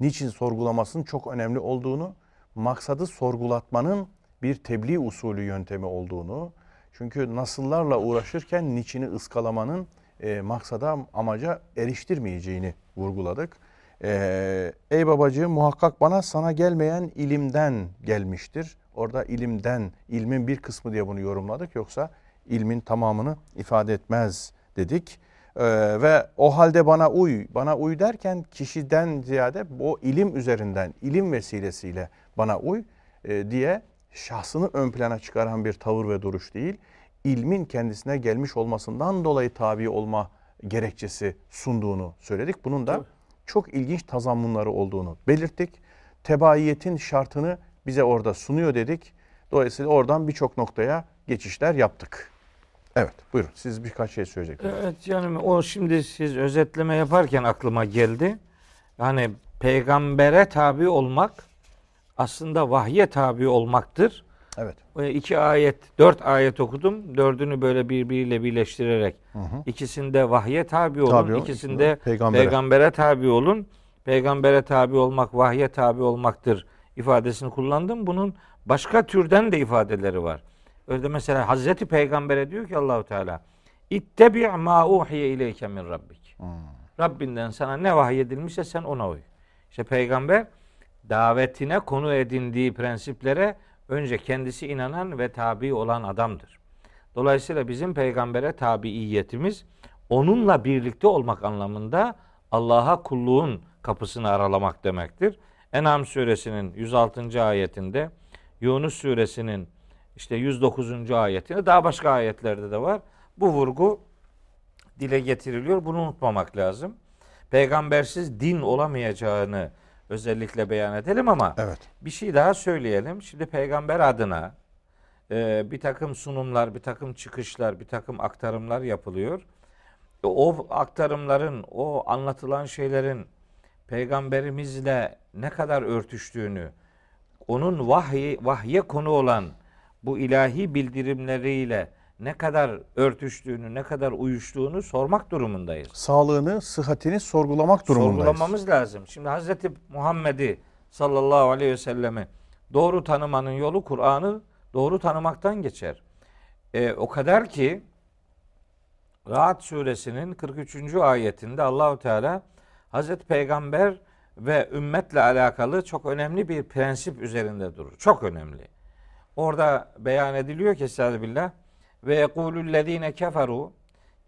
A: Niçin sorgulamasının çok önemli olduğunu, maksadı sorgulatmanın bir tebliğ usulü yöntemi olduğunu, çünkü nasıllarla uğraşırken niçini ıskalamanın e, maksada amaca eriştirmeyeceğini vurguladık. E, ey babacığım muhakkak bana sana gelmeyen ilimden gelmiştir. Orada ilimden, ilmin bir kısmı diye bunu yorumladık. Yoksa ilmin tamamını ifade etmez dedik. Ee, ve o halde bana uy, bana uy derken kişiden ziyade o ilim üzerinden, ilim vesilesiyle bana uy e, diye şahsını ön plana çıkaran bir tavır ve duruş değil, ilmin kendisine gelmiş olmasından dolayı tabi olma gerekçesi sunduğunu söyledik. Bunun da çok ilginç tazammunları olduğunu belirttik. Tebaiyetin şartını bize orada sunuyor dedik. Dolayısıyla oradan birçok noktaya geçişler yaptık. Evet buyurun siz birkaç şey söyleyeceksiniz.
B: Evet yani o şimdi siz özetleme yaparken aklıma geldi. Yani peygambere tabi olmak aslında vahye tabi olmaktır. E, iki ayet, dört ayet okudum. Dördünü böyle birbiriyle birleştirerek ikisinde vahye tabi olun,
A: Tabi
B: ikisinde
A: peygambere.
B: peygambere. tabi olun. Peygambere tabi olmak vahye tabi olmaktır ifadesini kullandım. Bunun başka türden de ifadeleri var. Öyle mesela Hazreti Peygamber'e diyor ki Allahu Teala İttebi' ma uhiye ileyke min rabbik. Rabbinden sana ne vahyedilmişse sen ona uy. İşte peygamber davetine konu edindiği prensiplere önce kendisi inanan ve tabi olan adamdır. Dolayısıyla bizim peygambere tabiiyetimiz onunla birlikte olmak anlamında Allah'a kulluğun kapısını aralamak demektir. En'am suresinin 106. ayetinde, Yunus suresinin işte 109. ayetinde daha başka ayetlerde de var. Bu vurgu dile getiriliyor. Bunu unutmamak lazım. Peygambersiz din olamayacağını özellikle beyan edelim ama
A: Evet.
B: bir şey daha söyleyelim. Şimdi peygamber adına e, bir takım sunumlar, bir takım çıkışlar, bir takım aktarımlar yapılıyor. O aktarımların, o anlatılan şeylerin peygamberimizle ne kadar örtüştüğünü, onun vahyi, vahye konu olan bu ilahi bildirimleriyle ne kadar örtüştüğünü, ne kadar uyuştuğunu sormak durumundayız.
A: Sağlığını, sıhhatini sorgulamak durumundayız.
B: Sorgulamamız lazım. Şimdi Hazreti Muhammed'i sallallahu aleyhi ve sellemi doğru tanımanın yolu Kur'an'ı doğru tanımaktan geçer. E, o kadar ki Rahat suresinin 43. ayetinde Allahu Teala Hazreti Peygamber ve ümmetle alakalı çok önemli bir prensip üzerinde durur. Çok önemli. Orada beyan ediliyor ki Estağfirullah ve yekulüllezine keferu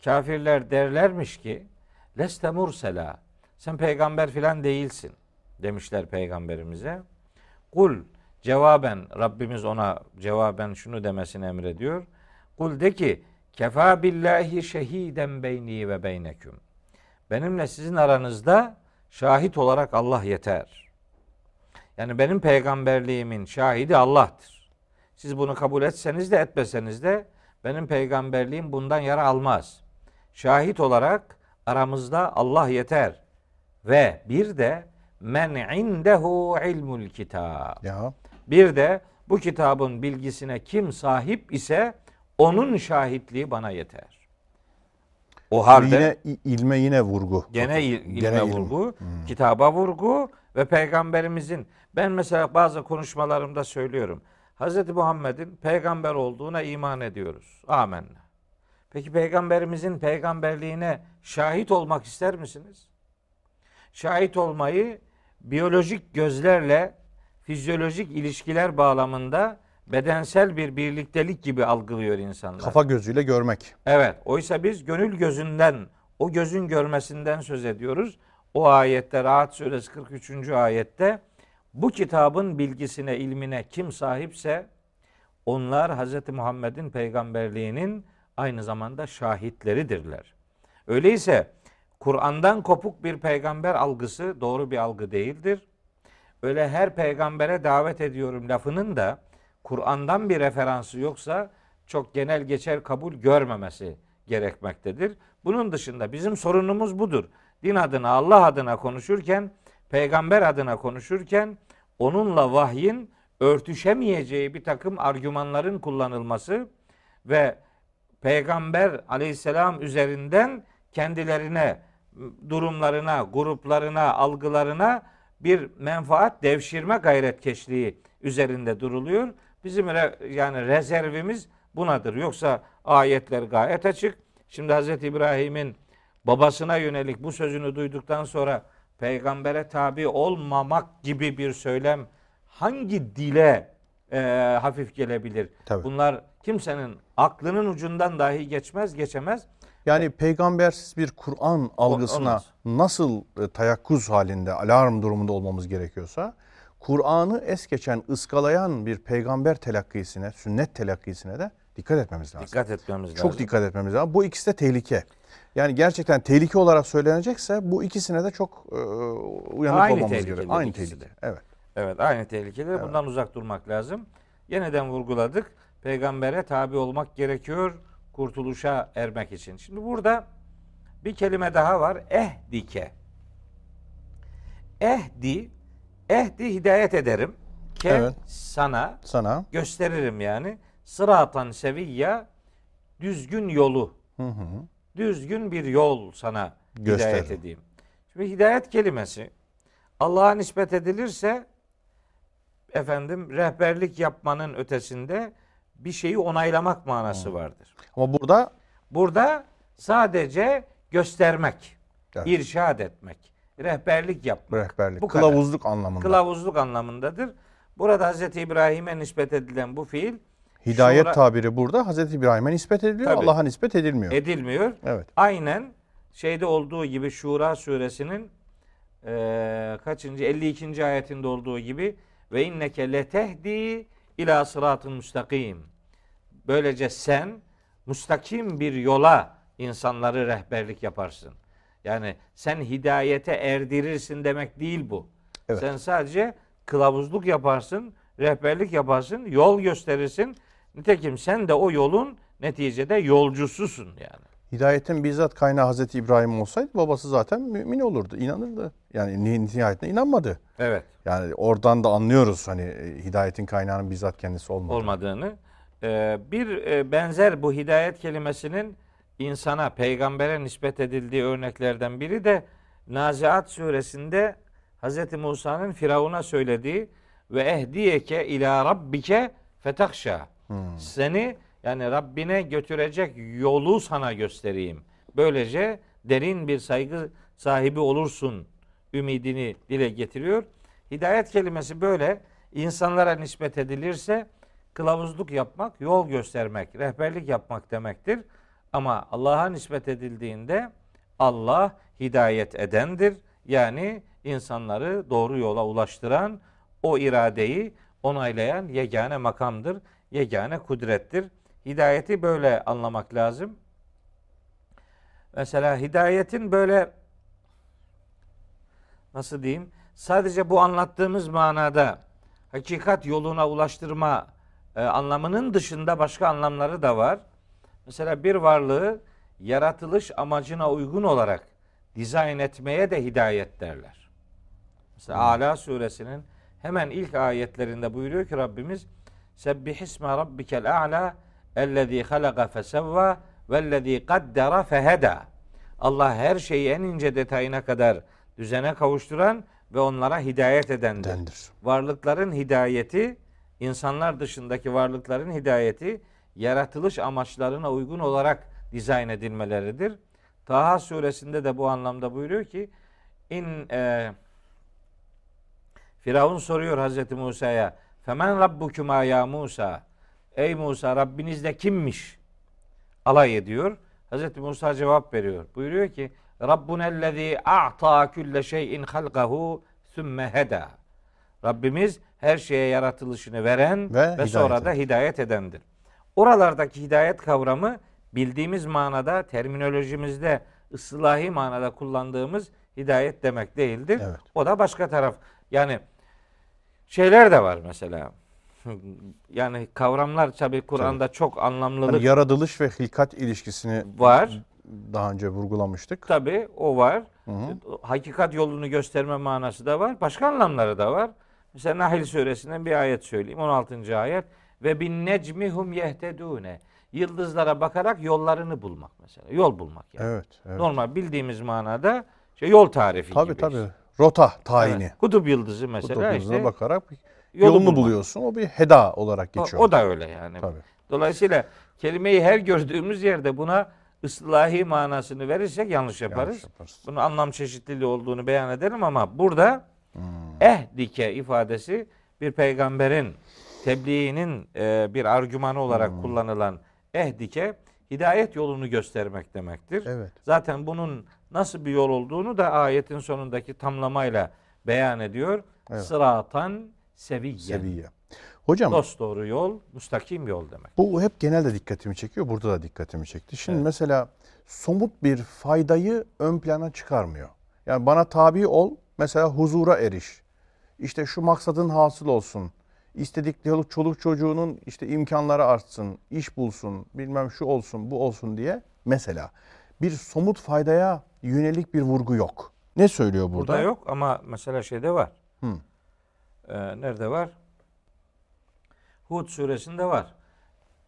B: kafirler derlermiş ki leste mursela sen peygamber filan değilsin demişler peygamberimize. Kul cevaben Rabbimiz ona cevaben şunu demesini emrediyor. Kul de ki kefa billahi şehiden beyni ve beyneküm. Benimle sizin aranızda şahit olarak Allah yeter. Yani benim peygamberliğimin şahidi Allah'tır. Siz bunu kabul etseniz de etmeseniz de benim peygamberliğim bundan yara almaz. Şahit olarak aramızda Allah yeter. Ve bir de men indehu ilmul kitab.
A: Ya
B: Bir de bu kitabın bilgisine kim sahip ise onun şahitliği bana yeter. O halde
A: yine ilme yine vurgu.
B: Gene il- ilme
A: Gene
B: vurgu, kitaba vurgu ve peygamberimizin ben mesela bazı konuşmalarımda söylüyorum. Hz. Muhammed'in peygamber olduğuna iman ediyoruz. Amenna. Peki peygamberimizin peygamberliğine şahit olmak ister misiniz? Şahit olmayı biyolojik gözlerle fizyolojik ilişkiler bağlamında bedensel bir birliktelik gibi algılıyor insanlar.
A: Kafa gözüyle görmek.
B: Evet. Oysa biz gönül gözünden, o gözün görmesinden söz ediyoruz. O ayette Rahat Suresi 43. ayette Bu kitabın bilgisine, ilmine kim sahipse onlar Hz. Muhammed'in peygamberliğinin aynı zamanda şahitleridirler. Öyleyse Kur'an'dan kopuk bir peygamber algısı doğru bir algı değildir. Öyle her peygambere davet ediyorum lafının da Kur'an'dan bir referansı yoksa çok genel geçer kabul görmemesi gerekmektedir. Bunun dışında bizim sorunumuz budur. Din adına, Allah adına konuşurken, peygamber adına konuşurken onunla vahyin örtüşemeyeceği bir takım argümanların kullanılması ve peygamber aleyhisselam üzerinden kendilerine, durumlarına, gruplarına, algılarına bir menfaat devşirme gayretkeşliği üzerinde duruluyor. Bizim re, yani rezervimiz bunadır. Yoksa ayetler gayet açık. Şimdi Hz. İbrahim'in babasına yönelik bu sözünü duyduktan sonra peygambere tabi olmamak gibi bir söylem hangi dile e, hafif gelebilir?
A: Tabii.
B: Bunlar kimsenin aklının ucundan dahi geçmez, geçemez.
A: Yani peygambersiz bir Kur'an algısına
B: olmaz.
A: nasıl e, tayakkuz halinde, alarm durumunda olmamız gerekiyorsa, Kur'an'ı es geçen, ıskalayan bir peygamber telakkisine, sünnet telakkisine de dikkat etmemiz lazım.
B: Dikkat etmemiz lazım.
A: Çok dikkat etmemiz lazım. Bu ikisi de tehlike. Yani gerçekten tehlike olarak söylenecekse bu ikisine de çok e, uyanık
B: Aynı
A: olmamız
B: tehlikeli
A: gerekiyor. Aynı
B: ikisi
A: tehlike.
B: de.
A: Evet.
B: Evet aynı tehlikeler. Bundan uzak durmak lazım. Yeniden vurguladık. Peygambere tabi olmak gerekiyor kurtuluşa ermek için. Şimdi burada bir kelime daha var. Ehdike. Ehdi, ehdi hidayet ederim. Ke
A: Evet.
B: sana
A: Sana
B: gösteririm yani. Sıratan seviyya düzgün yolu.
A: hı hı,
B: Düzgün bir yol sana hidayet
A: Gösteririm.
B: edeyim. Şimdi hidayet kelimesi Allah'a nispet edilirse efendim rehberlik yapmanın ötesinde bir şeyi onaylamak manası vardır.
A: ama burada
B: Burada sadece göstermek,
A: Evet.
B: irşad etmek, rehberlik yapmak.
A: rehberlik,
B: Bu kadar.
A: kılavuzluk anlamında.
B: Kılavuzluk anlamındadır. Burada Hz. İbrahim'e nispet edilen bu fiil
A: Hidayet
B: şura-
A: tabiri burada Hazreti İbrahim'e nispet ediliyor. Allah'a nispet edilmiyor.
B: edilmiyor.
A: evet.
B: Aynen şeyde olduğu gibi Şura suresinin eee kaçıncı 52. ayetinde olduğu gibi ve inneke letehdi ila sıratın müstakim. Böylece sen müstakim bir yola insanları rehberlik yaparsın. Yani sen hidayete erdirirsin demek değil bu.
A: Evet.
B: Sen sadece kılavuzluk yaparsın, rehberlik yaparsın, yol gösterirsin. Nitekim sen de o yolun neticede yolcususun yani.
A: Hidayetin bizzat kaynağı Hazreti İbrahim olsaydı babası zaten mümin olurdu, inanırdı. Yani ni- nihayetinde inanmadı.
B: Evet.
A: Yani oradan da anlıyoruz hani e, hidayetin kaynağının bizzat kendisi olmadı.
B: olmadığını. Ee, bir e, benzer bu hidayet kelimesinin insana, peygambere nispet edildiği örneklerden biri de Naziat suresinde Hz. Musa'nın Firavun'a söylediği ve ehdiyeke ila rabbike fetakşa. Seni yani Rabbine götürecek yolu sana göstereyim. Böylece derin bir saygı sahibi olursun ümidini dile getiriyor. Hidayet kelimesi böyle insanlara nispet edilirse kılavuzluk yapmak, yol göstermek, rehberlik yapmak demektir. Ama Allah'a nispet edildiğinde Allah hidayet edendir. Yani insanları doğru yola ulaştıran, o iradeyi onaylayan yegane makamdır, yegane kudrettir. Hidayeti böyle anlamak lazım. Mesela hidayetin böyle nasıl diyeyim? Sadece bu anlattığımız manada hakikat yoluna ulaştırma e, anlamının dışında başka anlamları da var. Mesela bir varlığı yaratılış amacına uygun olarak dizayn etmeye de hidayet derler. Mesela Ala suresinin hemen ilk ayetlerinde buyuruyor ki Rabbimiz Sebbihisme rabbikel a'la ellezî halaka fesevva vellezî kaddara feheda. Allah her şeyi en ince detayına kadar düzene kavuşturan ve onlara hidayet edendir.
A: Dendir.
B: Varlıkların hidayeti, insanlar dışındaki varlıkların hidayeti yaratılış amaçlarına uygun olarak dizayn edilmeleridir. Taha suresinde de bu anlamda buyuruyor ki in e, Firavun soruyor Hazreti Musa'ya Femen rabbukuma ya Musa Ey Musa Rabbiniz de kimmiş? Alay ediyor. Hazreti Musa cevap veriyor. Buyuruyor ki Rabbunellezî a'ta külle şeyin halkahu sümme heda. Rabbimiz her şeye yaratılışını veren
A: Ve
B: ve, sonra da hidayet edendir. Oralardaki hidayet kavramı bildiğimiz manada terminolojimizde ıslahi manada kullandığımız hidayet demek değildir.
A: Evet.
B: O da başka taraf. Yani şeyler de var mesela. Yani kavramlar tabii Kur'an'da çok anlamlılık
A: Hani yaratılış ve hilkat ilişkisini
B: var.
A: daha önce vurgulamıştık.
B: Tabii o var.
A: Hı hı.
B: Hakikat yolunu gösterme manası da var. Başka anlamları da var. Mesela Nahl suresinden bir ayet söyleyeyim. 16. ayet. Ve bin necmihum yehtedune. Yıldızlara bakarak yollarını bulmak mesela. Yol bulmak yani.
A: Evet, evet.
B: Normal bildiğimiz manada şey yol tarifi
A: Tabii
B: gibi.
A: tabii. Rota tayini.
B: Evet. Kutup yıldızı mesela
A: Kutup yıldızına
B: işte
A: bakarak
B: yolu
A: yolunu
B: bulmak.
A: buluyorsun. O bir heda olarak
B: O,
A: geçiyor.
B: o da öyle yani.
A: Tabii.
B: Dolayısıyla kelimeyi her gördüğümüz yerde buna ıslahi manasını verirsek yanlış yaparız.
A: Yanlış yaparız.
B: Bunun anlam çeşitliliği olduğunu beyan edelim ama burada
A: Hmm.
B: ehdike ifadesi bir peygamberin tebliğinin e, bir argümanı olarak
A: Hmm.
B: kullanılan ehdike hidayet yolunu göstermek demektir.
A: Evet.
B: Zaten bunun nasıl bir yol olduğunu da ayetin sonundaki tamlamayla beyan ediyor.
A: Evet.
B: Sıratan seviyyen.
A: Seviye. Hocam
B: Dost doğru yol, müstakim yol demek.
A: bu hep genelde dikkatimi çekiyor. Burada da dikkatimi çekti. Şimdi
B: Evet.
A: mesela somut bir faydayı ön plana çıkarmıyor. Yani bana tabi ol, mesela huzura eriş. İşte şu maksadın hasıl olsun. İstedik çoluk, çoluk çocuğunun işte imkanları artsın, iş bulsun, bilmem şu olsun, bu olsun diye mesela bir somut faydaya yönelik bir vurgu yok. Ne söylüyor burada?
B: Burada yok ama mesela şeyde var.
A: Hı.
B: Ee, nerede var? Hud suresinde var.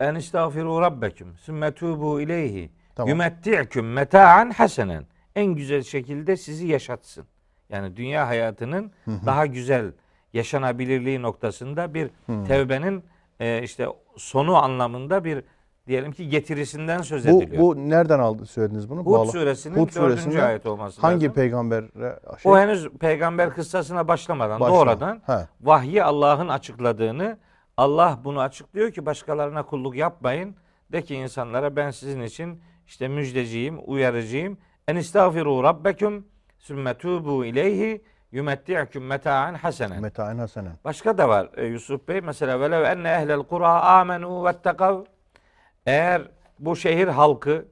B: En istağfiru rabbeküm sümme tubu ileyhi
A: Tamam.
B: yumetti'küm meta'an hasenen. En güzel şekilde sizi yaşatsın. Yani dünya hayatının daha güzel yaşanabilirliği noktasında bir tevbenin e, işte sonu anlamında bir diyelim ki getirisinden söz
A: Bu,
B: ediliyor.
A: bu nereden aldı söylediniz bunu?
B: Hud
A: Bağla-
B: suresinin
A: Hud
B: dördüncü
A: suresinde
B: ayet olması
A: Hangi
B: lazım.
A: peygambere şey,
B: O henüz peygamber kıssasına başlamadan
A: başla-
B: doğrudan
A: He.
B: vahyi Allah'ın açıkladığını, Allah bunu açıklıyor ki başkalarına kulluk yapmayın. De ki insanlara ben sizin için işte müjdeciyim, uyarıcıyım. En istağfiru rabbeküm sümme tubu ileyhi yumetti'küm meta'an hasenen.
A: Metaen hasenen.
B: Başka da var e, Yusuf Bey. Mesela velev enne ehlel kura amenu vettekav. Eğer bu şehir halkı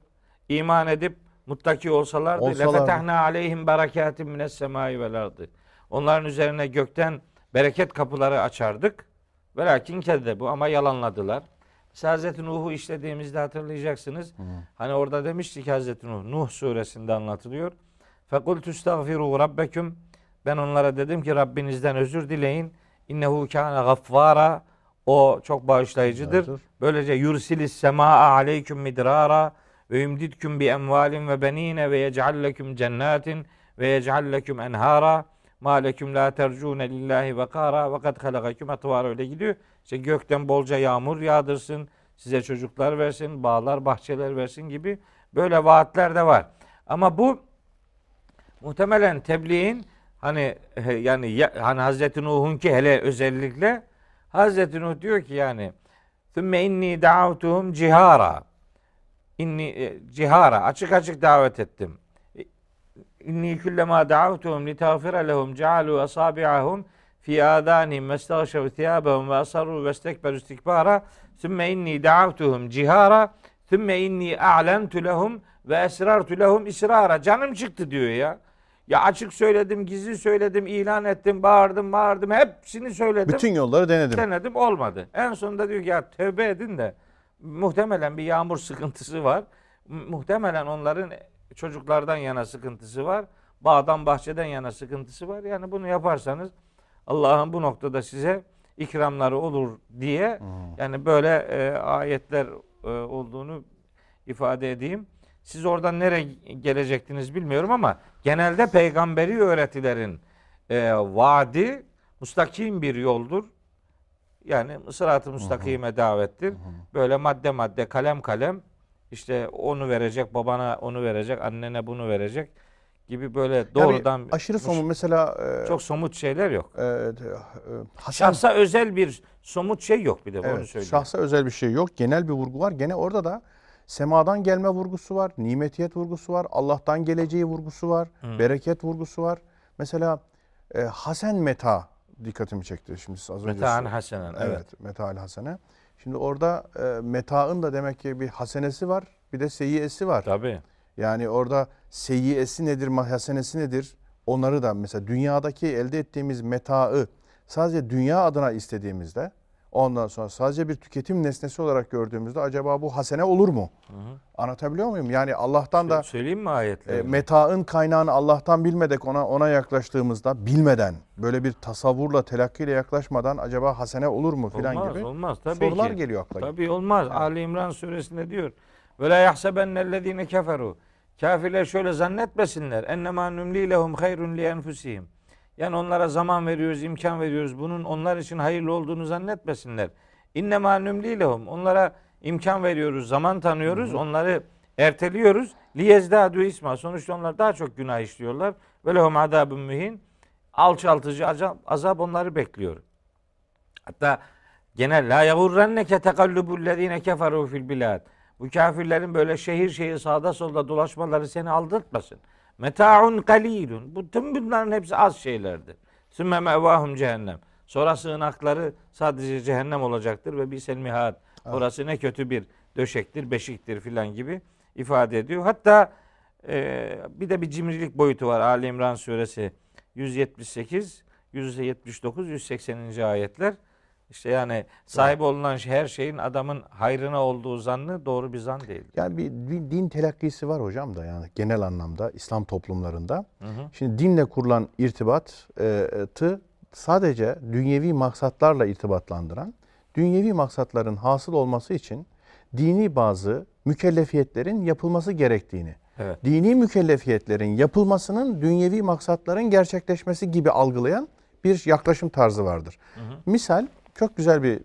B: iman edip muttaki olsalardı
A: Olsalardı.
B: lefetahna aleyhim berekatim mines semai vel ardı. Onların üzerine gökten bereket kapıları açardık. Velakin bu ama yalanladılar. Mesela Hazreti Nuh'u işlediğimizde hatırlayacaksınız. Hani orada demiştik Hazreti Nuh, Nuh suresinde anlatılıyor. Fekul tustagfiru rabbeküm. Ben onlara dedim ki Rabbinizden özür dileyin. İnnehu kâne gaffara. O çok bağışlayıcıdır. Böylece yursilis semaa aleyküm midrara ve yumdidküm bi emvalin ve benine ve yec'al leküm cennetin ve yec'al leküm enhara ma leküm la tercune lillahi vekara ve kad halakaküm atvar öyle gidiyor. İşte gökten bolca yağmur yağdırsın, size çocuklar versin, bağlar, bahçeler versin gibi böyle vaatler de var. Ama bu muhtemelen tebliğin hani yani ya, hani Hazreti Nuh'un ki hele özellikle Hazreti Nuh diyor ki yani Sümme inni da'avtuhum cihara. İnni e, cihara açık açık davet ettim. İnni kullema da'avtuhum li tağfira lehum cealu asabi'ahum fi adanihim ve stağşev thiyabahum ve asarru ve istekberu istikbara. Sümme inni da'avtuhum cihara. Sümme inni a'lentu lehum ve esrartu lehum israra. Canım çıktı diyor ya. Ya açık söyledim, gizli söyledim, ilan ettim, bağırdım, bağırdım. Hepsini söyledim.
A: Bütün yolları denedim.
B: Denedim olmadı. En sonunda diyor ki ya tövbe edin de muhtemelen bir yağmur sıkıntısı var. Muhtemelen onların çocuklardan yana sıkıntısı var. Bağdan bahçeden yana sıkıntısı var. Yani bunu yaparsanız Allah'ın bu noktada size ikramları olur diye yani böyle e, ayetler e, olduğunu ifade edeyim. Siz oradan nereye gelecektiniz bilmiyorum ama genelde peygamberi öğretilerin e, vaadi mustakim bir yoldur. Yani sırat-ı müstakime davettir. Böyle madde madde, kalem kalem işte onu verecek, babana onu verecek, annene bunu verecek gibi böyle doğrudan
A: yani aşırı somut mesela e,
B: çok somut şeyler yok.
A: e, e, Hasan
B: Şahsa özel bir somut şey yok bir de onu
A: Evet,
B: söyleyeyim.
A: şahsa özel bir şey yok. Genel bir vurgu var. Gene orada da semadan gelme vurgusu var. Nimetiyet vurgusu var. Allah'tan geleceği vurgusu var. Bereket vurgusu var. Mesela e, Hasen Meta dikkatimi çekti. Şimdi az önce
B: Metaan hasenen.
A: Evet,
B: Evet.
A: metaal hasene. Şimdi orada e, metaın da demek ki bir hasenesi var, bir de seyyiyesi var.
B: Tabii.
A: Yani orada seyyiyesi nedir, hasenesi nedir? Onları da mesela dünyadaki elde ettiğimiz metaı sadece dünya adına istediğimizde ondan sonra sadece bir tüketim nesnesi olarak gördüğümüzde acaba bu hasene olur mu? Anlatabiliyor muyum? Yani Allah'tan da
B: Söyleyeyim mi
A: e,
B: ayetleri?
A: metaın kaynağını Allah'tan bilmedek ona ona yaklaştığımızda bilmeden böyle bir tasavvurla telakkiyle yaklaşmadan acaba hasene olur mu filan
B: olmaz,
A: gibi
B: olmaz. Tabii
A: sorular
B: ki.
A: geliyor akla.
B: Tabii olmaz. Ali İmran suresinde diyor. Ve la yahsebennellezine keferu. Kafirler şöyle zannetmesinler. Ennemâ numli lehum hayrun li enfusihim. Yani onlara zaman veriyoruz, imkan veriyoruz. Bunun onlar için hayırlı olduğunu zannetmesinler. İnnemâ numli lehum. Onlara imkan veriyoruz, zaman tanıyoruz. Onları erteliyoruz. Liyezdâdû isma. Sonuçta onlar daha çok günah işliyorlar. Ve lehum adâbun mühin. Alçaltıcı azap, azap onları bekliyor. Hatta genel la yagurrenneke tekallubul keferu fil bilad. Bu kafirlerin böyle şehir şehir sağda solda dolaşmaları seni aldırtmasın. Meta'un kalilun. Bu tüm bunların hepsi az şeylerdir. Sümme mevahum cehennem. Sonra sığınakları sadece cehennem olacaktır ve bir selmihat. Orası ne kötü bir döşektir, beşiktir filan gibi ifade ediyor. Hatta e, bir de bir cimrilik boyutu var. Ali İmran suresi 178, 179, 180. ayetler. İşte yani sahip olunan şey- her şeyin adamın hayrına olduğu zannı doğru bir zan değil.
A: Yani bir din, din telakkisi var hocam da yani genel anlamda İslam toplumlarında. Şimdi dinle kurulan irtibatı sadece dünyevi maksatlarla irtibatlandıran, dünyevi maksatların hasıl olması için dini bazı mükellefiyetlerin yapılması gerektiğini,
B: Evet.
A: dini mükellefiyetlerin yapılmasının dünyevi maksatların gerçekleşmesi gibi algılayan bir yaklaşım tarzı vardır. Misal çok güzel bir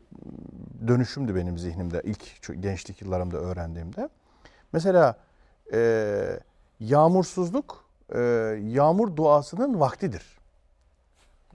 A: dönüşümdü benim zihnimde ilk gençlik yıllarımda öğrendiğimde. Mesela e, yağmursuzluk e, yağmur duasının vaktidir.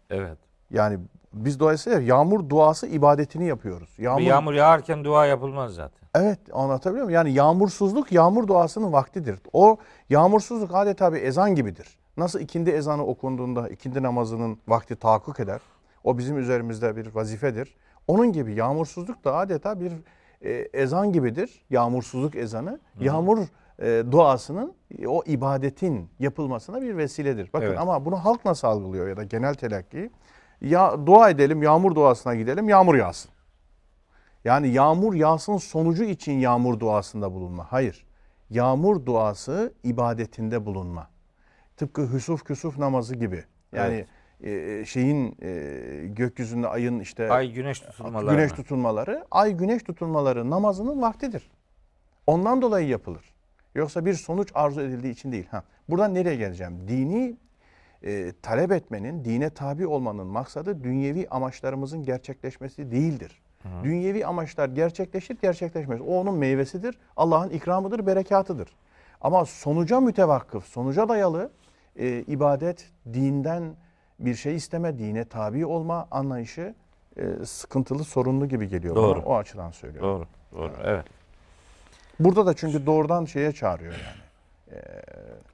B: Evet.
A: Yani biz dolayısıyla yağmur duası ibadetini yapıyoruz. Yağmur,
B: Bir yağmur yağarken dua yapılmaz zaten.
A: Evet anlatabiliyor muyum? Yani yağmursuzluk yağmur duasının vaktidir. O yağmursuzluk adeta bir ezan gibidir. Nasıl ikindi ezanı okunduğunda ikindi namazının vakti tahakkuk eder. O bizim üzerimizde bir vazifedir. Onun gibi yağmursuzluk da adeta bir e, ezan gibidir. Yağmursuzluk ezanı. Yağmur e, duasının e, o ibadetin yapılmasına bir vesiledir. Bakın
B: Evet.
A: ama bunu halk nasıl algılıyor ya da genel telakki? Ya dua edelim, yağmur duasına gidelim, yağmur yağsın. Yani yağmur yağsın sonucu için yağmur duasında bulunma. Hayır. Yağmur duası ibadetinde bulunma. Tıpkı hüsuf küsuf namazı gibi. Yani e, şeyin e, gökyüzünde ayın işte
B: Ay güneş tutulmaları.
A: güneş tutulmaları, ay güneş tutulmaları namazının vaktidir. Ondan dolayı yapılır. Yoksa bir sonuç arzu edildiği için değil. Ha, buradan nereye geleceğim? Dini e, talep etmenin, dine tabi olmanın maksadı dünyevi amaçlarımızın gerçekleşmesi değildir. Dünyevi amaçlar gerçekleşir, gerçekleşmez. O onun meyvesidir, Allah'ın ikramıdır, berekatıdır. Ama sonuca mütevakkıf, sonuca dayalı e, ibadet, dinden bir şey isteme, dine tabi olma anlayışı e, sıkıntılı, sorunlu gibi geliyor
B: Doğru.
A: bana. O açıdan söylüyorum.
B: Doğru. Doğru. Evet.
A: Burada da çünkü doğrudan şeye çağırıyor yani.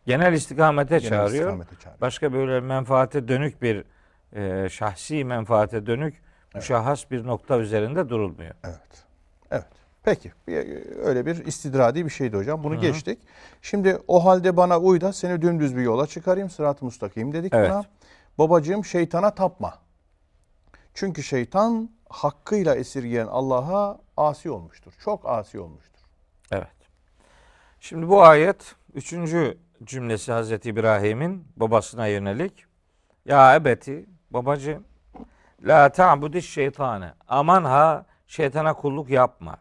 B: Genel istikamete
A: Genel
B: çağırıyor.
A: istikamete çağırıyor.
B: Başka böyle menfaate dönük bir e, şahsi menfaate dönük müşahhas bir nokta üzerinde durulmuyor.
A: Evet. Evet. Peki. Bir- Öyle bir istidradi bir şeydi hocam. Bunu geçtik. Şimdi o halde bana uy da seni dümdüz bir yola çıkarayım. Sırat-ı mustakim dedik
B: Evet.
A: buna. Babacığım şeytana tapma. Çünkü şeytan hakkıyla esirgeyen Allah'a asi olmuştur. Çok asi olmuştur.
B: Evet. Şimdi bu ayet üçüncü cümlesi Hazreti İbrahim'in babasına yönelik. Ya ebeti babacığım la ta'budiş şeytanı. Aman ha şeytana kulluk yapma.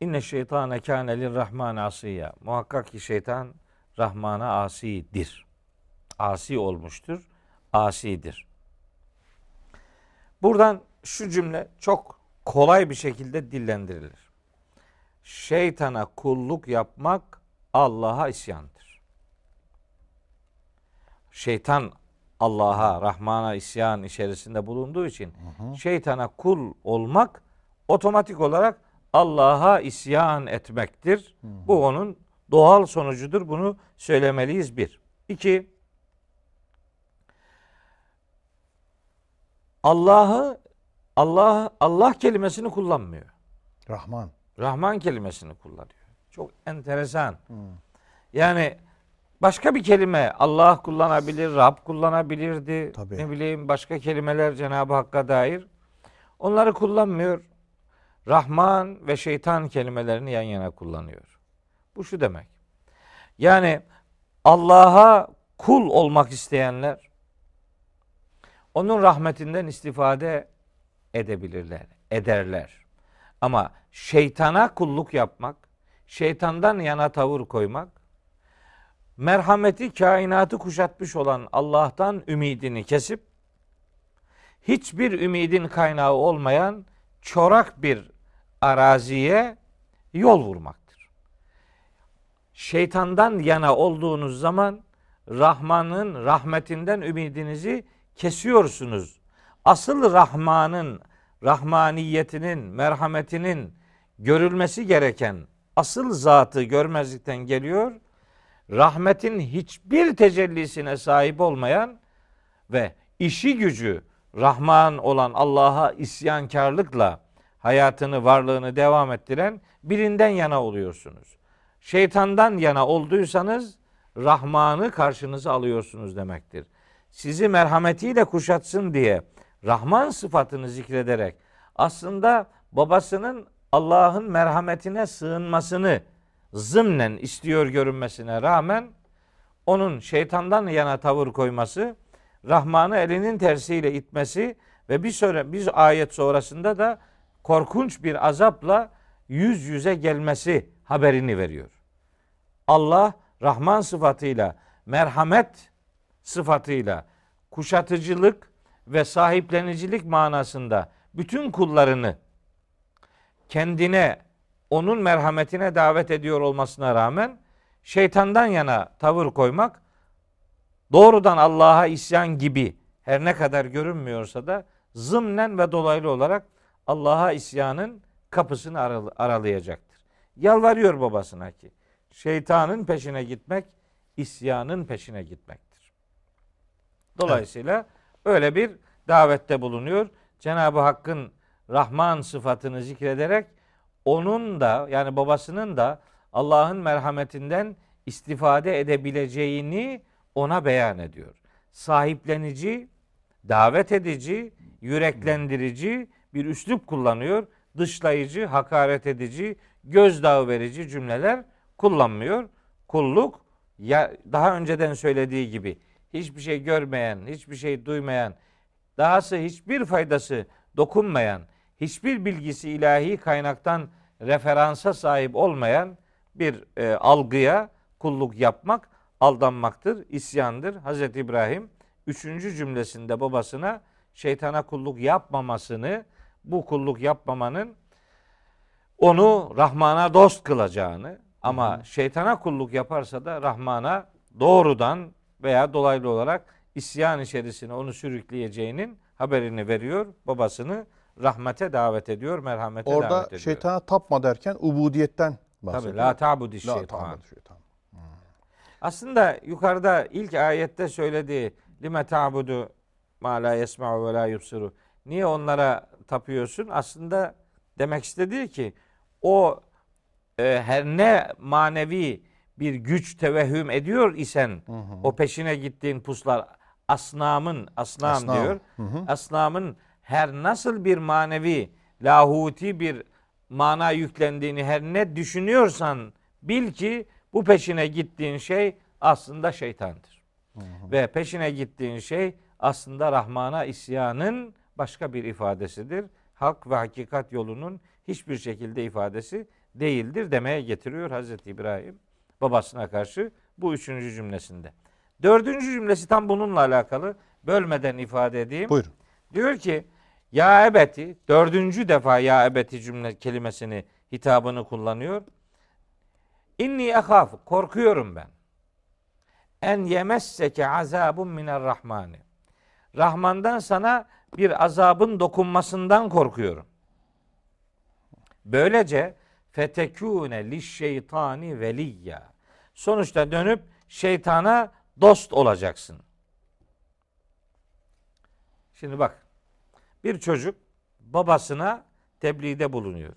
B: İnne şeytane kâne lirrahman asiyya. Muhakkak ki şeytan Rahman'a asidir. Asi olmuştur. Asidir. Buradan şu cümle çok kolay bir şekilde dillendirilir. Şeytana kulluk yapmak Allah'a isyandır. Şeytan Allah'a, Rahman'a isyan içerisinde bulunduğu için şeytana kul olmak otomatik olarak Allah'a isyan etmektir. Bu onun doğal sonucudur. Bunu söylemeliyiz bir. İki, Allah'ı Allah Allah kelimesini kullanmıyor.
A: Rahman.
B: Rahman kelimesini kullanıyor. Çok enteresan. Yani başka bir kelime Allah kullanabilir, Rab kullanabilirdi.
A: Tabii.
B: Ne bileyim başka kelimeler Cenab-ı Hakk'a dair. Onları kullanmıyor. Rahman ve şeytan kelimelerini yan yana kullanıyor. Bu şu demek. Yani Allah'a kul olmak isteyenler onun rahmetinden istifade edebilirler, ederler. Ama şeytana kulluk yapmak, şeytandan yana tavır koymak, merhameti kainatı kuşatmış olan Allah'tan ümidini kesip hiçbir ümidin kaynağı olmayan çorak bir araziye yol vurmaktır. Şeytandan yana olduğunuz zaman Rahman'ın rahmetinden ümidinizi kesiyorsunuz. Asıl Rahman'ın rahmaniyetinin, merhametinin görülmesi gereken asıl zatı görmezlikten geliyor. Rahmetin hiçbir tecellisine sahip olmayan ve işi gücü Rahman olan Allah'a isyankarlıkla hayatını, varlığını devam ettiren birinden yana oluyorsunuz. Şeytandan yana olduysanız Rahman'ı karşınıza alıyorsunuz demektir. Sizi merhametiyle kuşatsın diye Rahman sıfatını zikrederek aslında babasının Allah'ın merhametine sığınmasını zımnen istiyor görünmesine rağmen onun şeytandan yana tavır koyması, Rahman'ı elinin tersiyle itmesi ve bir sonra bir ayet sonrasında da korkunç bir azapla yüz yüze gelmesi haberini veriyor. Allah Rahman sıfatıyla, merhamet sıfatıyla kuşatıcılık ve sahiplenicilik manasında bütün kullarını kendine onun merhametine davet ediyor olmasına rağmen şeytandan yana tavır koymak doğrudan Allah'a isyan gibi her ne kadar görünmüyorsa da zımnen ve dolaylı olarak Allah'a isyanın kapısını aral- aralayacaktır. Yalvarıyor babasına ki şeytanın peşine gitmek isyanın peşine gitmektir. Dolayısıyla öyle bir davette bulunuyor. Cenab-ı Hakk'ın Rahman sıfatını zikrederek onun da yani babasının da Allah'ın merhametinden istifade edebileceğini ona beyan ediyor. Sahiplenici, davet edici, yüreklendirici bir üslup kullanıyor. Dışlayıcı, hakaret edici, gözdağı verici cümleler kullanmıyor. Kulluk ya daha önceden söylediği gibi hiçbir şey görmeyen, hiçbir şey duymayan, dahası hiçbir faydası dokunmayan, hiçbir bilgisi ilahi kaynaktan referansa sahip olmayan bir e, algıya kulluk yapmak aldanmaktır, isyandır. Hazreti İbrahim üçüncü cümlesinde babasına şeytana kulluk yapmamasını, bu kulluk yapmamanın onu Rahman'a dost kılacağını ama şeytana kulluk yaparsa da Rahman'a doğrudan veya dolaylı olarak isyan içerisine onu sürükleyeceğinin haberini veriyor. Babasını rahmete davet ediyor, merhamete davet
A: Orada
B: ediyor.
A: şeytana tapma derken ubudiyetten
B: Tabii
A: bahsediyor.
B: la ta'budi
A: La
B: şeytan.
A: şeytan.
B: Aslında yukarıda ilk ayette söylediği lime ta'budu ma la yesma'u ve la yubsiru. Niye onlara tapıyorsun? Aslında demek istediği ki o e, her ne manevi bir güç tevehhüm ediyor isen o peşine gittiğin puslar asnamın asnam,
A: Asnam.
B: diyor.
A: Hı hı.
B: Asnamın her nasıl bir manevi lahuti bir mana yüklendiğini her ne düşünüyorsan bil ki bu peşine gittiğin şey aslında şeytandır. Ve peşine gittiğin şey aslında Rahman'a isyanın başka bir ifadesidir. Hak ve hakikat yolunun hiçbir şekilde ifadesi değildir demeye getiriyor Hazreti İbrahim babasına karşı bu üçüncü cümlesinde. Dördüncü cümlesi tam bununla alakalı. Bölmeden ifade edeyim.
A: Buyurun.
B: Diyor ki ya ebeti dördüncü defa ya ebeti cümle kelimesini hitabını kullanıyor. İnni ehaf korkuyorum ben. En yemesseke azabun miner rahmani. Rahmandan sana bir azabın dokunmasından korkuyorum. Böylece fetekûne liş şeytani veliyya. Sonuçta dönüp şeytana dost olacaksın. Şimdi bak. Bir çocuk babasına tebliğde bulunuyor.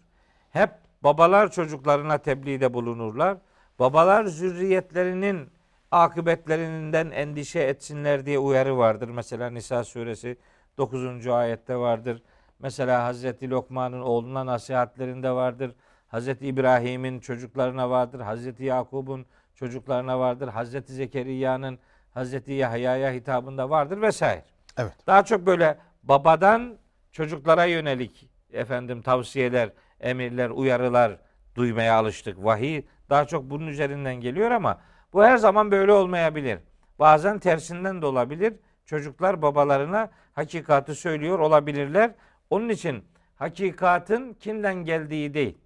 B: Hep babalar çocuklarına tebliğde bulunurlar. Babalar zürriyetlerinin akıbetlerinden endişe etsinler diye uyarı vardır. Mesela Nisa suresi 9. ayette vardır. Mesela Hazreti Lokman'ın oğluna nasihatlerinde vardır. Hazreti İbrahim'in çocuklarına vardır. Hazreti Yakub'un çocuklarına vardır. Hazreti Zekeriya'nın Hazreti Yahya'ya hitabında vardır vesaire.
A: Evet.
B: Daha çok böyle babadan çocuklara yönelik efendim tavsiyeler, emirler, uyarılar duymaya alıştık. Vahiy daha çok bunun üzerinden geliyor ama bu her zaman böyle olmayabilir. Bazen tersinden de olabilir. Çocuklar babalarına hakikati söylüyor olabilirler. Onun için hakikatin kimden geldiği değil,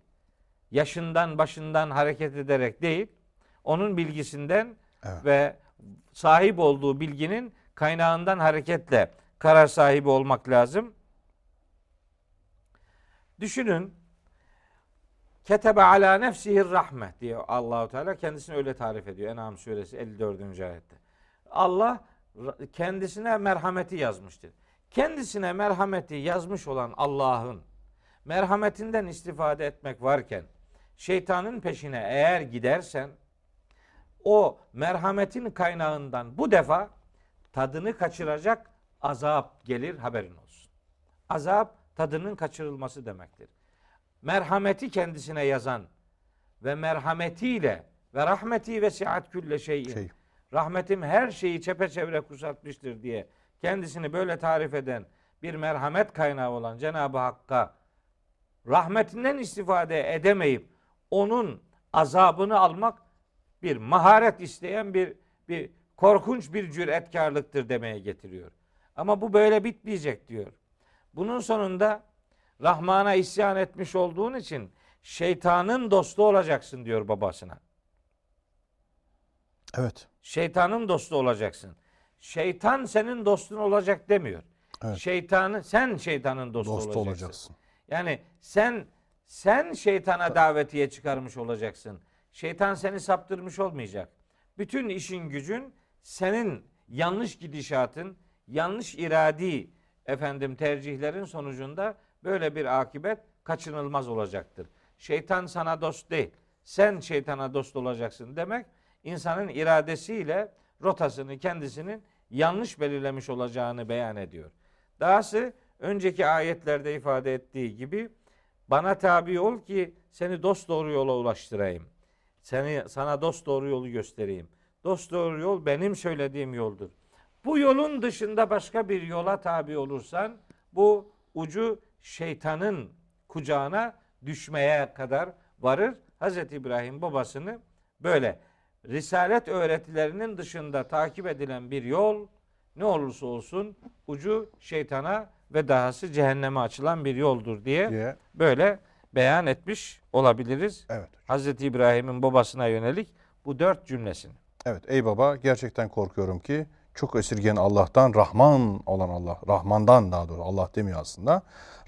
B: yaşından başından hareket ederek değil, onun bilgisinden
A: Evet.
B: ve sahip olduğu bilginin kaynağından hareketle karar sahibi olmak lazım. Düşünün Ketebe ala nefsihir rahme diyor Allahu Teala kendisini öyle tarif ediyor En'am suresi 54. ayette. Allah kendisine merhameti yazmıştır. Kendisine merhameti yazmış olan Allah'ın merhametinden istifade etmek varken şeytanın peşine eğer gidersen o merhametin kaynağından bu defa tadını kaçıracak azap gelir haberin olsun. Azap tadının kaçırılması demektir. Merhameti kendisine yazan ve merhametiyle ve rahmeti ve siat külle şeyin.
A: Şey.
B: Rahmetim her şeyi çepeçevre kuşatmıştır diye kendisini böyle tarif eden bir merhamet kaynağı olan Cenab-ı Hakk'a rahmetinden istifade edemeyip onun azabını almak bir maharet isteyen bir bir korkunç bir cüretkarlıktır demeye getiriyor. Ama bu böyle bitmeyecek diyor. Bunun sonunda Rahman'a isyan etmiş olduğun için şeytanın dostu olacaksın diyor babasına.
A: Evet.
B: Şeytanın dostu olacaksın. Şeytan senin dostun olacak demiyor.
A: Evet.
B: Şeytanı sen şeytanın dostu,
A: Dost
B: olacaksın.
A: olacaksın.
B: Yani sen sen şeytana davetiye çıkarmış olacaksın. Şeytan seni saptırmış olmayacak. Bütün işin gücün senin yanlış gidişatın, yanlış iradi efendim tercihlerin sonucunda böyle bir akibet kaçınılmaz olacaktır. Şeytan sana dost değil. Sen şeytana dost olacaksın demek insanın iradesiyle rotasını kendisinin yanlış belirlemiş olacağını beyan ediyor. Dahası önceki ayetlerde ifade ettiği gibi bana tabi ol ki seni dost doğru yola ulaştırayım. Seni sana dost doğru yolu göstereyim. Dost doğru yol benim söylediğim yoldur. Bu yolun dışında başka bir yola tabi olursan bu ucu şeytanın kucağına düşmeye kadar varır. Hazreti İbrahim babasını böyle risalet öğretilerinin dışında takip edilen bir yol ne olursa olsun ucu şeytana ve dahası cehenneme açılan bir yoldur diye
A: Diye.
B: böyle beyan etmiş olabiliriz.
A: Evet.
B: Hazreti İbrahim'in babasına yönelik bu dört cümlesini.
A: Evet ey baba gerçekten korkuyorum ki çok esirgen Allah'tan Rahman olan Allah. Rahmandan daha doğrusu Allah demiyor aslında.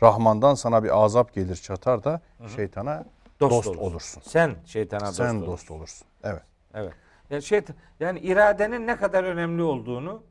A: Rahmandan sana bir azap gelir çatar da şeytana
B: Dost,
A: dost,
B: olursun.
A: olursun.
B: Sen şeytana dost
A: Sen
B: olursun.
A: dost olursun. Evet.
B: Evet. Yani şey yani iradenin ne kadar önemli olduğunu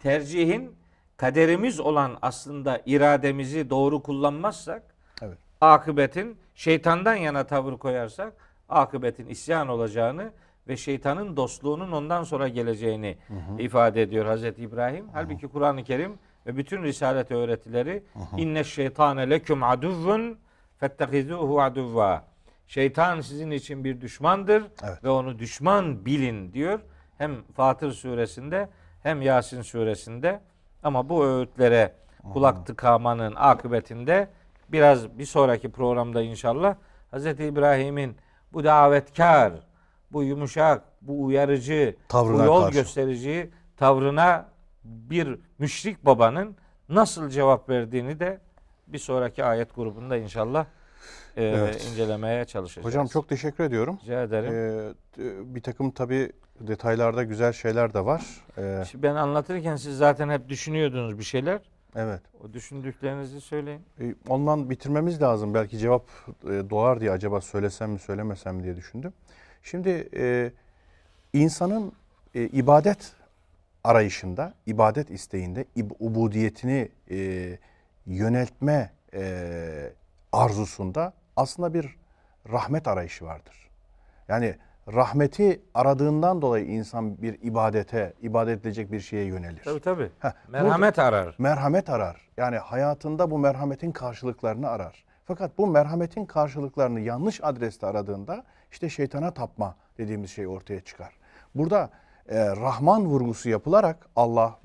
B: tercihin kaderimiz olan aslında irademizi doğru kullanmazsak
A: Evet.
B: akıbetin şeytandan yana tavır koyarsak akıbetin isyan olacağını ve şeytanın dostluğunun ondan sonra geleceğini ifade ediyor Hazreti İbrahim. Halbuki Kur'an-ı Kerim ve bütün risalet öğretileri inne şeytane leküm aduvvun fettehizuhu aduvva. Şeytan sizin için bir düşmandır
A: Evet.
B: ve onu düşman bilin diyor. Hem Fatır suresinde hem Yasin suresinde ama bu öğütlere kulak tıkamanın akıbetinde biraz bir sonraki programda inşallah Hz. İbrahim'in bu davetkar, bu yumuşak, bu uyarıcı,
A: Tavrına
B: bu yol
A: karşı.
B: gösterici tavrına bir müşrik babanın nasıl cevap verdiğini de bir sonraki ayet grubunda inşallah e,
A: Evet.
B: incelemeye çalışacağız.
A: Hocam çok teşekkür ediyorum.
B: rica ederim.
A: Ee, bir takım tabi detaylarda güzel şeyler de var. Ee,
B: Şimdi ben anlatırken siz zaten hep düşünüyordunuz bir şeyler.
A: evet.
B: O düşündüklerinizi söyleyin.
A: E, Ondan bitirmemiz lazım. Belki cevap e, doğar diye acaba söylesem mi söylemesem mi diye düşündüm. Şimdi e, insanın e, ibadet arayışında, ibadet isteğinde ib- ubudiyetini e, yöneltme e, arzusunda aslında bir rahmet arayışı vardır. Yani rahmeti aradığından dolayı insan bir ibadete, ibadet edilecek bir şeye yönelir.
B: Tabii tabii.
A: Heh,
B: Merhamet arar.
A: merhamet arar. Yani hayatında bu merhametin karşılıklarını arar. Fakat bu merhametin karşılıklarını yanlış adreste aradığında işte şeytana tapma dediğimiz şey ortaya çıkar. Burada e, Rahman vurgusu yapılarak Allah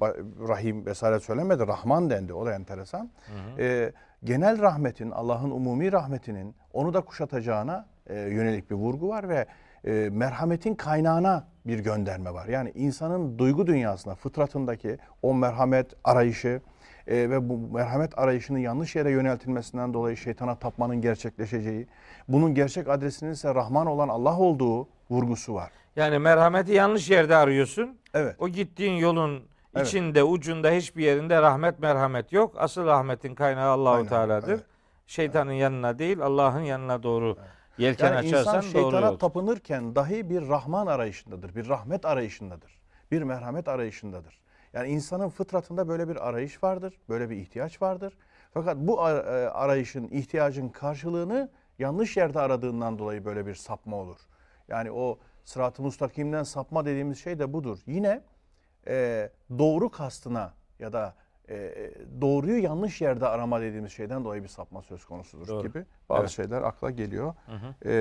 A: Rahim vesaire söylemedi. Rahman dendi. O da enteresan. E, genel rahmetin, Allah'ın umumi rahmetinin onu da kuşatacağına e, yönelik bir vurgu var ve e, merhametin kaynağına bir gönderme var. Yani insanın duygu dünyasına, fıtratındaki o merhamet arayışı e, ve bu merhamet arayışının yanlış yere yöneltilmesinden dolayı şeytana tapmanın gerçekleşeceği, bunun gerçek adresinin ise Rahman olan Allah olduğu vurgusu var.
B: Yani merhameti yanlış yerde arıyorsun.
A: Evet.
B: O gittiğin yolun
A: Evet.
B: içinde, ucunda hiçbir yerinde rahmet merhamet yok. Asıl rahmetin kaynağı Allahu
A: Aynen,
B: Teala'dır.
A: evet.
B: Şeytanın yanına değil, Allah'ın yanına doğru yelken
A: Yani
B: açarsan
A: insan
B: doğru
A: şeytana
B: yol.
A: tapınırken dahi bir Rahman arayışındadır, bir rahmet arayışındadır, bir merhamet arayışındadır. Yani insanın fıtratında böyle bir arayış vardır, böyle bir ihtiyaç vardır. Fakat bu e, arayışın, ihtiyacın karşılığını yanlış yerde aradığından dolayı böyle bir sapma olur. Yani o sırat-ı mustakimden sapma dediğimiz şey de budur. Yine e, doğru kastına ya da e, doğruyu yanlış yerde arama dediğimiz şeyden dolayı bir sapma söz konusudur
B: Doğru.
A: gibi bazı
B: Evet.
A: şeyler akla geliyor
B: Hı hı.
A: e,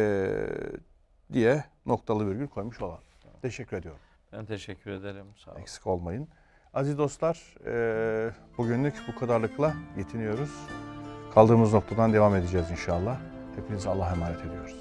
A: diye noktalı virgül koymuş olan. Teşekkür ediyorum.
B: Ben teşekkür ederim. Sağ olun.
A: Eksik olmayın. Aziz dostlar, e, bugünlük bu kadarlıkla yetiniyoruz. Kaldığımız noktadan devam edeceğiz inşallah. Hepinize Allah'a emanet ediyoruz.